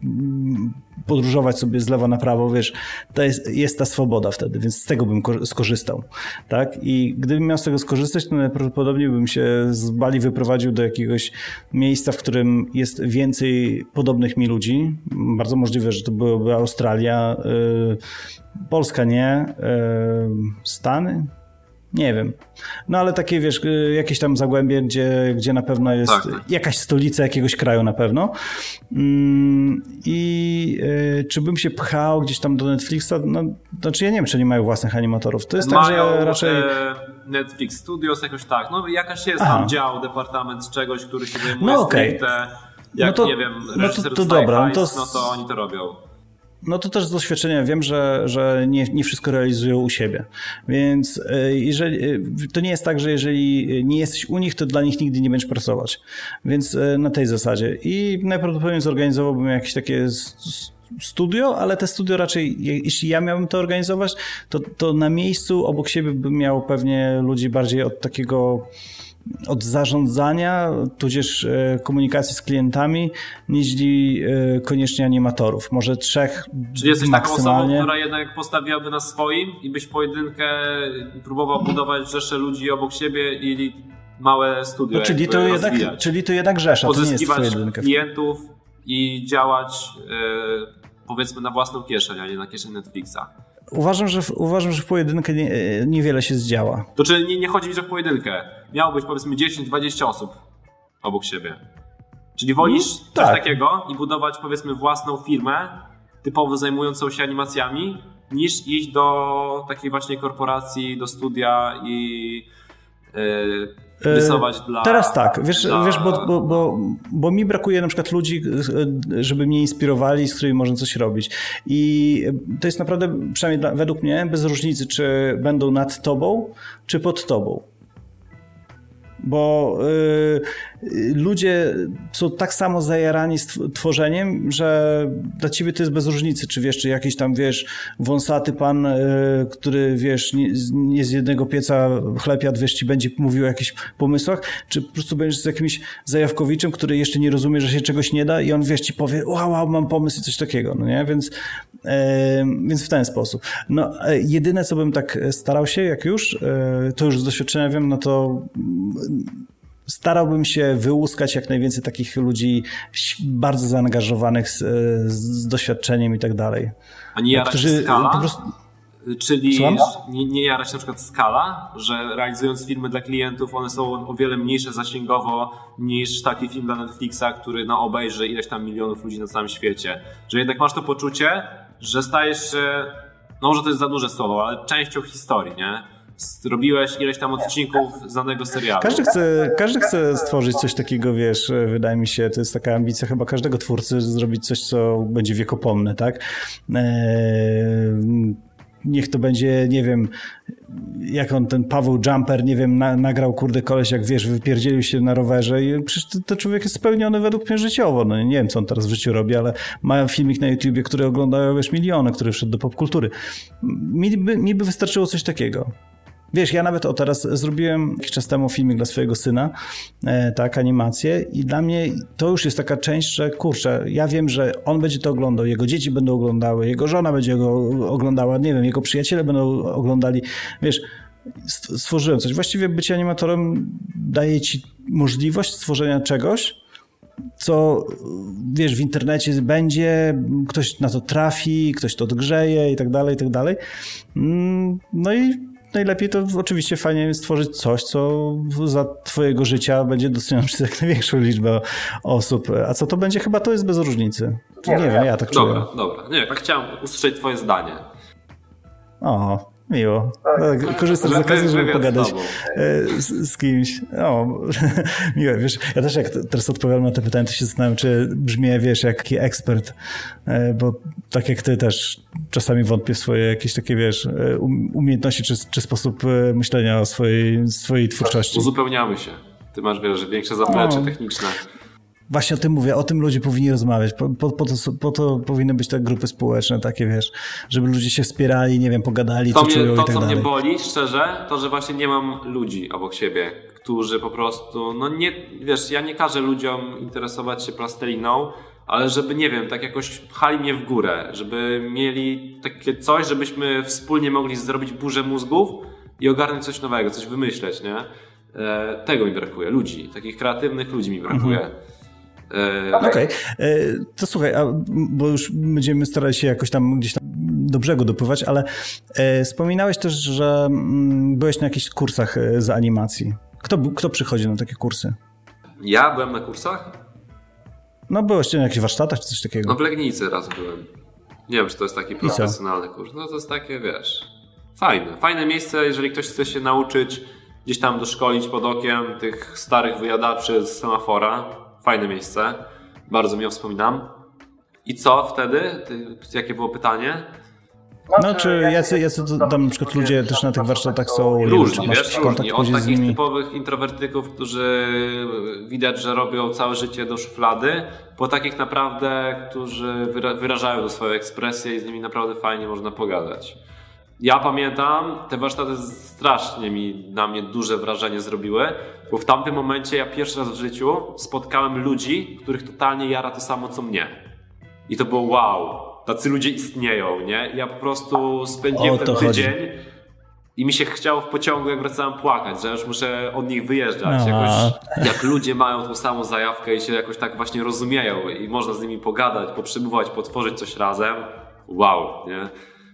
A: podróżować sobie z lewa na prawo, wiesz, to jest, jest ta swoboda wtedy, więc z tego bym skorzystał, tak? I gdybym miał z tego skorzystać, to najprawdopodobniej bym się z Bali wyprowadził do jakiegoś miejsca, w którym jest więcej podobnych mi ludzi. Bardzo możliwe, że to byłaby Australia, y, Polska nie, y, Stany, nie wiem. No ale takie, wiesz, y, jakieś tam zagłębie, gdzie, gdzie na pewno jest tak, tak. jakaś stolica jakiegoś kraju na pewno. Mm, I y, czy bym się pchał gdzieś tam do Netflixa? No, znaczy ja nie wiem, czy nie mają własnych animatorów. To jest
B: mają,
A: tak, że raczej... E,
B: Netflix Studios jakoś tak. No jakaś jest Aha. tam dział, departament czegoś, który się zajmuje no, okay. stricte, jak no to, nie wiem, reżyser no to, to dobra, no to, no to oni to robią.
A: No to też z doświadczenia wiem, że, że nie, nie wszystko realizują u siebie. Więc e, jeżeli, e, to nie jest tak, że jeżeli nie jesteś u nich, to dla nich nigdy nie będziesz pracować. Więc e, na tej zasadzie. I najprawdopodobniej zorganizowałbym jakieś takie studio, ale te studio raczej, jeśli ja miałbym to organizować, to, to na miejscu obok siebie bym miał pewnie ludzi bardziej od takiego od zarządzania, tudzież e, komunikacji z klientami, niż e, koniecznie animatorów. Może trzech
B: Czyli jesteś maksymalnie. taką osobą, która jednak postawiłaby na swoim i byś pojedynkę próbował budować rzesze ludzi obok siebie i małe studio. No,
A: czyli, to jednak, czyli to jednak rzesza,
B: Pozyskiwać
A: to nie jest
B: klientów i działać yy, powiedzmy na własną kieszeń, a nie na kieszeń Netflixa.
A: Uważam, że w, uważam, że w pojedynkę nie, niewiele się zdziała.
B: To czy nie, nie chodzi mi, że w pojedynkę. Miało być powiedzmy 10-20 osób obok siebie. Czyli wolisz mm, coś tak. takiego i budować powiedzmy własną firmę typowo zajmującą się animacjami, niż iść do takiej właśnie korporacji, do studia i yy, rysować dla...
A: Teraz tak, wiesz, dla... wiesz bo, bo, bo, bo mi brakuje na przykład ludzi, e, żeby mnie inspirowali, z którymi można coś robić. I to jest naprawdę, przynajmniej dla, według mnie, bez różnicy, czy będą nad tobą, czy pod tobą. Bo ludzie są tak samo zajarani tworzeniem, że dla ciebie to jest bez różnicy, czy wiesz, czy jakiś tam, wiesz, wąsaty pan, e, który, wiesz, nie, z jednego pieca chleb jadł, wiesz, ci będzie mówił o jakichś pomysłach, czy po prostu będziesz z jakimś zajawkowiczem, który jeszcze nie rozumie, że się czegoś nie da i on, wiesz, ci powie, wow, wow mam pomysł i coś takiego, no nie? Więc, e, więc w ten sposób. No, e, jedyne, co bym tak starał się, jak już, to już z doświadczenia wiem, no to starałbym się wyłuskać jak najwięcej takich ludzi bardzo zaangażowanych z, z doświadczeniem i tak dalej.
B: A nie jarać którzy skala? Po prostu... Czyli nie, nie jarać na przykład skala, że realizując filmy dla klientów, one są o wiele mniejsze zasięgowo niż taki film dla Netflixa, który no, obejrzy ileś tam milionów ludzi na całym świecie. Że jednak masz to poczucie, że stajesz się, no może to jest za duże słowo, ale częścią historii, nie? Zrobiłeś ileś tam odcinków znanego serialu.
A: Każdy chce, każdy chce stworzyć coś takiego, wiesz, wydaje mi się, to jest taka ambicja chyba każdego twórcy, zrobić coś, co będzie wiekopomne, tak? Eee, niech to będzie, nie wiem, jak on, ten Paweł Jumper, nie wiem, na, nagrał, kurde, koleś, jak wiesz, wypierdzielił się na rowerze i przecież to, to, człowiek jest spełniony według mnie życiowo, no nie wiem, co on teraz w życiu robi, ale ma filmik na YouTubie, który oglądają, wiesz, miliony, który wszedł do popkultury. Mi by, mi by wystarczyło coś takiego. Wiesz, ja nawet o teraz zrobiłem jakiś czas temu filmik dla swojego syna, e, tak, animację i dla mnie to już jest taka część, że kurczę, ja wiem, że on będzie to oglądał, jego dzieci będą oglądały, jego żona będzie go oglądała, nie wiem, jego przyjaciele będą oglądali, wiesz, stworzyłem coś. Właściwie bycie animatorem daje ci możliwość stworzenia czegoś, co wiesz, w internecie będzie, ktoś na to trafi, ktoś to odgrzeje i tak dalej, i tak dalej. Mm, no i najlepiej to oczywiście fajnie jest stworzyć coś, co za twojego życia będzie docenione przez jak największą liczbę osób. A co to będzie? Chyba to jest bez różnicy. Nie, nie wiem, ja tak
B: czuję. Dobra, dobra. Nie, tak chciałem usłyszeć twoje zdanie.
A: O, Miło. Tak, Korzystam z okazji, żeby pogadać z, e, z, z, kimś. O, miłe, wiesz, ja też jak teraz odpowiadam na te pytania, to się zastanawiam, czy brzmię, wiesz, jak taki ekspert, e, bo tak jak ty też czasami wątpię w swoje jakieś takie, wiesz, e, um, umiejętności, czy, czy sposób myślenia o swojej, swojej twórczości.
B: Uzupełniamy się. Ty masz, wiesz, większe zaplecze no. techniczne.
A: Właśnie o tym mówię, o tym ludzie powinni rozmawiać. Po, po, po, to, po to powinny być te grupy społeczne, takie wiesz, żeby ludzie się wspierali, nie wiem, pogadali,
B: to
A: co
B: mnie,
A: czują
B: To,
A: i tak
B: co
A: dalej.
B: mnie boli, szczerze, to, że właśnie nie mam ludzi obok siebie, którzy po prostu, no nie, wiesz, ja nie każę ludziom interesować się plasteliną, ale żeby, nie wiem, tak jakoś pchali mnie w górę, żeby mieli takie coś, żebyśmy wspólnie mogli zrobić burzę mózgów i ogarnąć coś nowego, coś wymyśleć, nie? E, tego mi brakuje, ludzi, takich kreatywnych ludzi mi brakuje. Mhm.
A: E, Okej, okay. E, to słuchaj, a, bo już będziemy starali się jakoś tam gdzieś tam do brzegu dopływać, ale e, wspominałeś też, że m, mm, byłeś na jakichś kursach e, z animacji. Kto, kto przychodzi na takie kursy?
B: Ja byłem na kursach?
A: No byłeś na jakichś warsztatach czy coś takiego?
B: No w Legnicy raz byłem. Nie wiem, czy to jest taki profesjonalny kurs. No to jest takie, wiesz, fajne. Fajne miejsce, jeżeli ktoś chce się nauczyć gdzieś tam doszkolić pod okiem tych starych wyjadaczy z semafora, Fajne miejsce. Bardzo mi wspominam. I co wtedy? Ty, jakie było pytanie?
A: No, czy jacy, jacy to, tam na przykład ludzie też na tych warsztatach są?
B: Różni, wiesz, różni. Od takich typowych introwertyków, którzy widać, że robią całe życie do szuflady, po takich naprawdę, którzy wyrażają swoją ekspresję i z nimi naprawdę fajnie można pogadać. Ja pamiętam, te warsztaty strasznie mi na mnie duże wrażenie zrobiły, bo w tamtym momencie ja pierwszy raz w życiu spotkałem ludzi, których totalnie jara to samo co mnie. I to było wow, tacy ludzie istnieją, nie? Ja po prostu spędziłem ten tydzień chodzi. i mi się chciało w pociągu, jak wracałem płakać, że już muszę od nich wyjeżdżać. No. Jakoś, jak ludzie mają tą samą zajawkę i się jakoś tak właśnie rozumieją i można z nimi pogadać, poprzebywać, potworzyć coś razem. Wow, nie?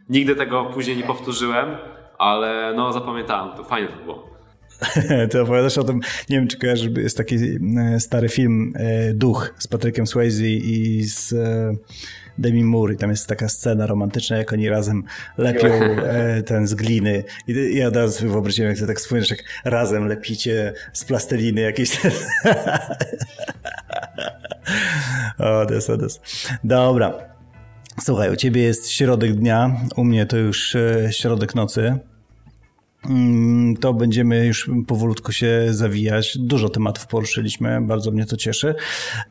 B: Nigdy tego później nie powtórzyłem, ale no zapamiętałem, to fajnie to było.
A: Ty opowiadasz o tym, nie wiem czy kojarzysz, jest taki e, stary film e, Duch z Patrykiem Swayze i z e, Demi Moore i tam jest taka scena romantyczna, jak oni razem lepią ten z gliny i ja od razu sobie wyobraziłem, jak ty tak wspomniesz, jak razem lepicie z plasteliny jakieś o, des. Dobra. Słuchaj, u ciebie jest środek dnia, u mnie to już środek nocy. mm, to będziemy już powolutku się zawijać. Dużo tematów poruszyliśmy, bardzo mnie to cieszy.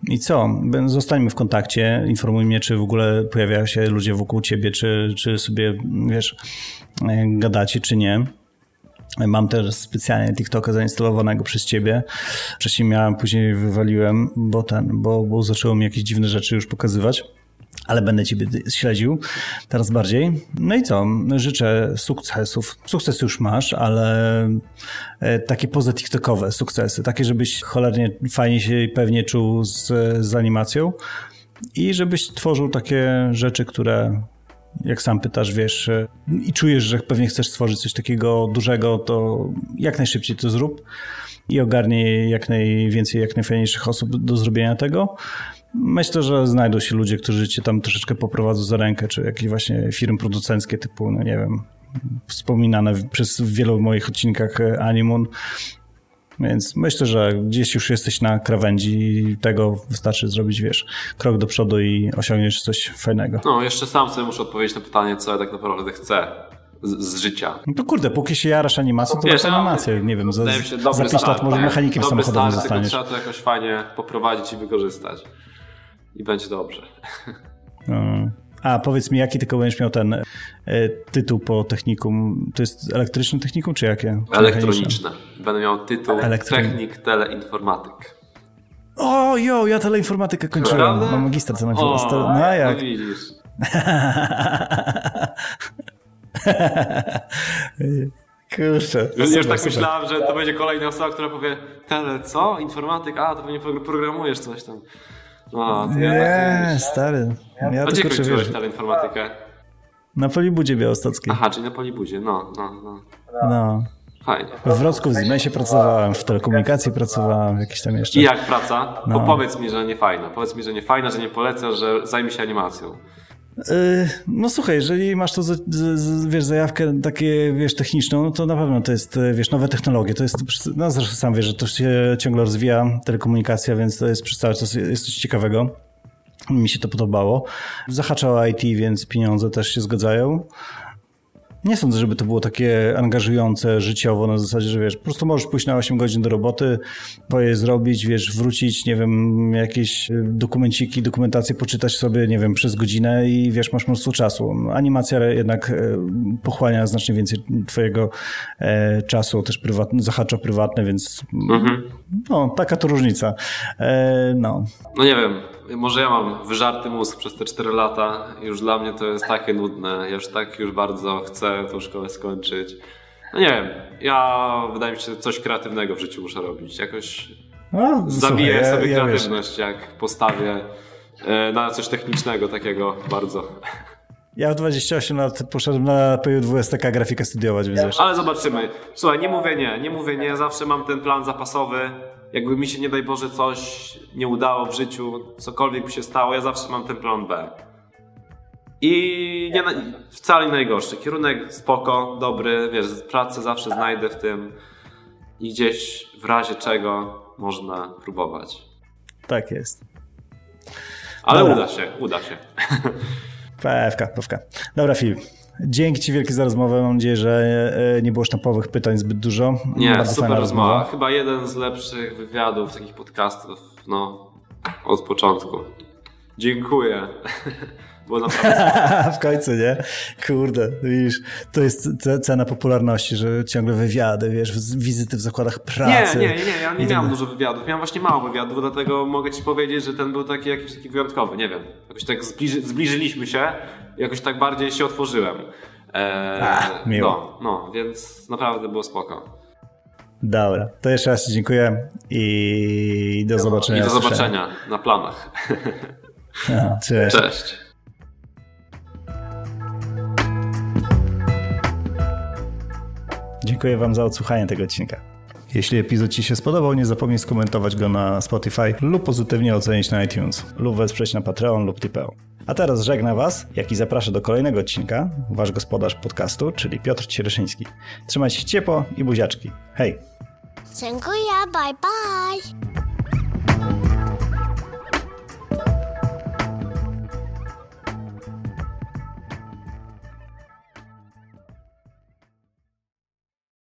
A: I co? Zostańmy w kontakcie, informuj mnie, czy w ogóle pojawiają się ludzie wokół ciebie, czy, czy sobie, wiesz, e, gadacie, czy nie. Mam też specjalnie TikToka zainstalowanego przez ciebie. Wcześniej miałem, później wywaliłem, bo ten, bo, bo zaczęło mi jakieś dziwne rzeczy już pokazywać ale będę Ciebie śledził teraz bardziej. No i co? Życzę sukcesów. Sukces już masz, ale e, takie poza TikTokowe sukcesy, takie, żebyś cholernie fajnie się i pewnie czuł z, z animacją i żebyś tworzył takie rzeczy, które jak sam pytasz, wiesz, e, i czujesz, że pewnie chcesz stworzyć coś takiego dużego, to jak najszybciej to zrób i ogarnij jak najwięcej, jak najfajniejszych osób do zrobienia tego. Myślę, że znajdą się ludzie, którzy cię tam troszeczkę poprowadzą za rękę, czy jakieś właśnie firmy producenckie typu, no nie wiem, wspominane przez wielu moich odcinkach e, Animun. Więc myślę, że gdzieś już jesteś na krawędzi i tego wystarczy zrobić, wiesz, krok do przodu i osiągniesz coś fajnego.
B: No, jeszcze sam sobie muszę odpowiedzieć na pytanie, co ja tak naprawdę chcę z, z, życia.
A: No to kurde, póki się jarasz animacją, to masz animację, nie wiem, za, za 5 lat może mechanikiem dobry samochodowym start, zostaniesz.
B: trzeba to jakoś fajnie poprowadzić i wykorzystać i będzie dobrze.
A: No. A powiedz mi, jaki tylko będziesz miał ten e, tytuł po technikum? To jest elektryczne technikum, czy jakie?
B: Czy Elektroniczne. Będę miał tytuł Technik Teleinformatyk.
A: O, jo, ja teleinformatykę kończyłem. Prawda? Mam magistra teleinformatyki. No jak? No widzisz. Kurczę.
B: Już, już tak myślałem, że to będzie kolejna osoba, która powie tele co? Informatyk? A, to pewnie programujesz coś tam.
A: No, nie, ja stary.
B: Ja A gdzie kończyłeś teleinformatykę?
A: Na Polibudzie Białostockiej.
B: Aha, czyli na Polibudzie, no, no, no.
A: No.
B: Fajnie.
A: W Wrocku w Zmesie pracowałem, w telekomunikacji pracowałem, jakieś tam jeszcze.
B: I jak praca? No. powiedz mi, że nie fajna. Powiedz mi, że nie fajna, że nie polecę, że zajmie się animacją.
A: Y, no słuchaj, jeżeli masz to, wiesz, zajawkę takie, wiesz, techniczną, no to na pewno to jest, wiesz, nowe technologie, to jest, no zresztą sam wiesz, że to się ciągle rozwija, telekomunikacja, więc to jest przez cały czas jest coś ciekawego. Mi się to podobało. Zahaczało IT, więc pieniądze też się zgadzają nie sądzę, żeby to było takie angażujące życiowo na zasadzie, że wiesz, po prostu możesz pójść na 8 godzin do roboty, poje zrobić, wiesz, wrócić, nie wiem, jakieś dokumenciki, dokumentację poczytać sobie, nie wiem, przez godzinę i wiesz, masz mnóstwo czasu. Animacja jednak e, pochłania znacznie więcej twojego e, czasu, też prywatny, zahacza prywatne, więc mhm. no, taka to różnica. E, no.
B: No nie wiem, może ja mam wyżarty mózg przez te 4 lata. Już dla mnie to jest takie nudne. Ja już tak już bardzo chcę tą szkołę skończyć. No nie wiem, ja wydaje mi się, że coś kreatywnego w życiu muszę robić. Jakoś no, zabiję słuchaj, sobie ja, kreatywność, ja jak postawię e, na coś technicznego takiego bardzo.
A: Ja w 28 lat poszedłem na PU STK grafikę studiować, więc
B: Ale zobaczymy. Słuchaj, nie mówię nie, nie mówię nie, zawsze mam ten plan zapasowy jakby mi się nie daj Boże coś nie udało w życiu, cokolwiek by się stało, ja zawsze mam ten plan B. I nie, wcale nie najgorszy. Kierunek spoko, dobry, wiesz, pracę zawsze znajdę w tym i gdzieś w razie czego można próbować.
A: Tak jest.
B: Ale Dobra. uda się, uda się.
A: Pewka, pewka. Dobra, Filip. Dzięki Ci wielkie za rozmowę. Mam nadzieję, że e, nie było sztampowych pytań zbyt dużo.
B: Nie, Bardzo super rozmowa. rozmowa. Chyba jeden z lepszych wywiadów, takich podcastów, no, od początku. Dziękuję. Naprawdę...
A: w końcu, nie? Kurde, widzisz, to jest cena popularności, że ciągle wywiady, wiesz, wizyty w zakładach pracy.
B: Nie, nie, nie, ja nie miałem dużo wywiadów, miałem właśnie mało wywiadów, dlatego mogę ci powiedzieć, że ten był taki jakiś taki wyjątkowy, nie wiem. Jakoś tak zbliży, zbliżyliśmy się, jakoś tak bardziej się otworzyłem.
A: Eee, Ach, miło.
B: No, no, więc naprawdę było spoko.
A: Dobra, to jeszcze raz dziękuję i do zobaczenia.
B: I do zobaczenia na planach.
A: No, cześć.
B: Cześć.
A: Dziękuję Wam za odsłuchanie tego odcinka. Jeśli epizod Ci się spodobał, nie zapomnij skomentować go na Spotify lub pozytywnie ocenić na iTunes lub wesprzeć na Patreon lub Tipeo. A teraz żegna Was, jak i zapraszam do kolejnego odcinka, Wasz gospodarz podcastu, czyli Piotr Ciereszyński. Trzymajcie się ciepło i buziaczki. Hej! Dziękuję, bye bye!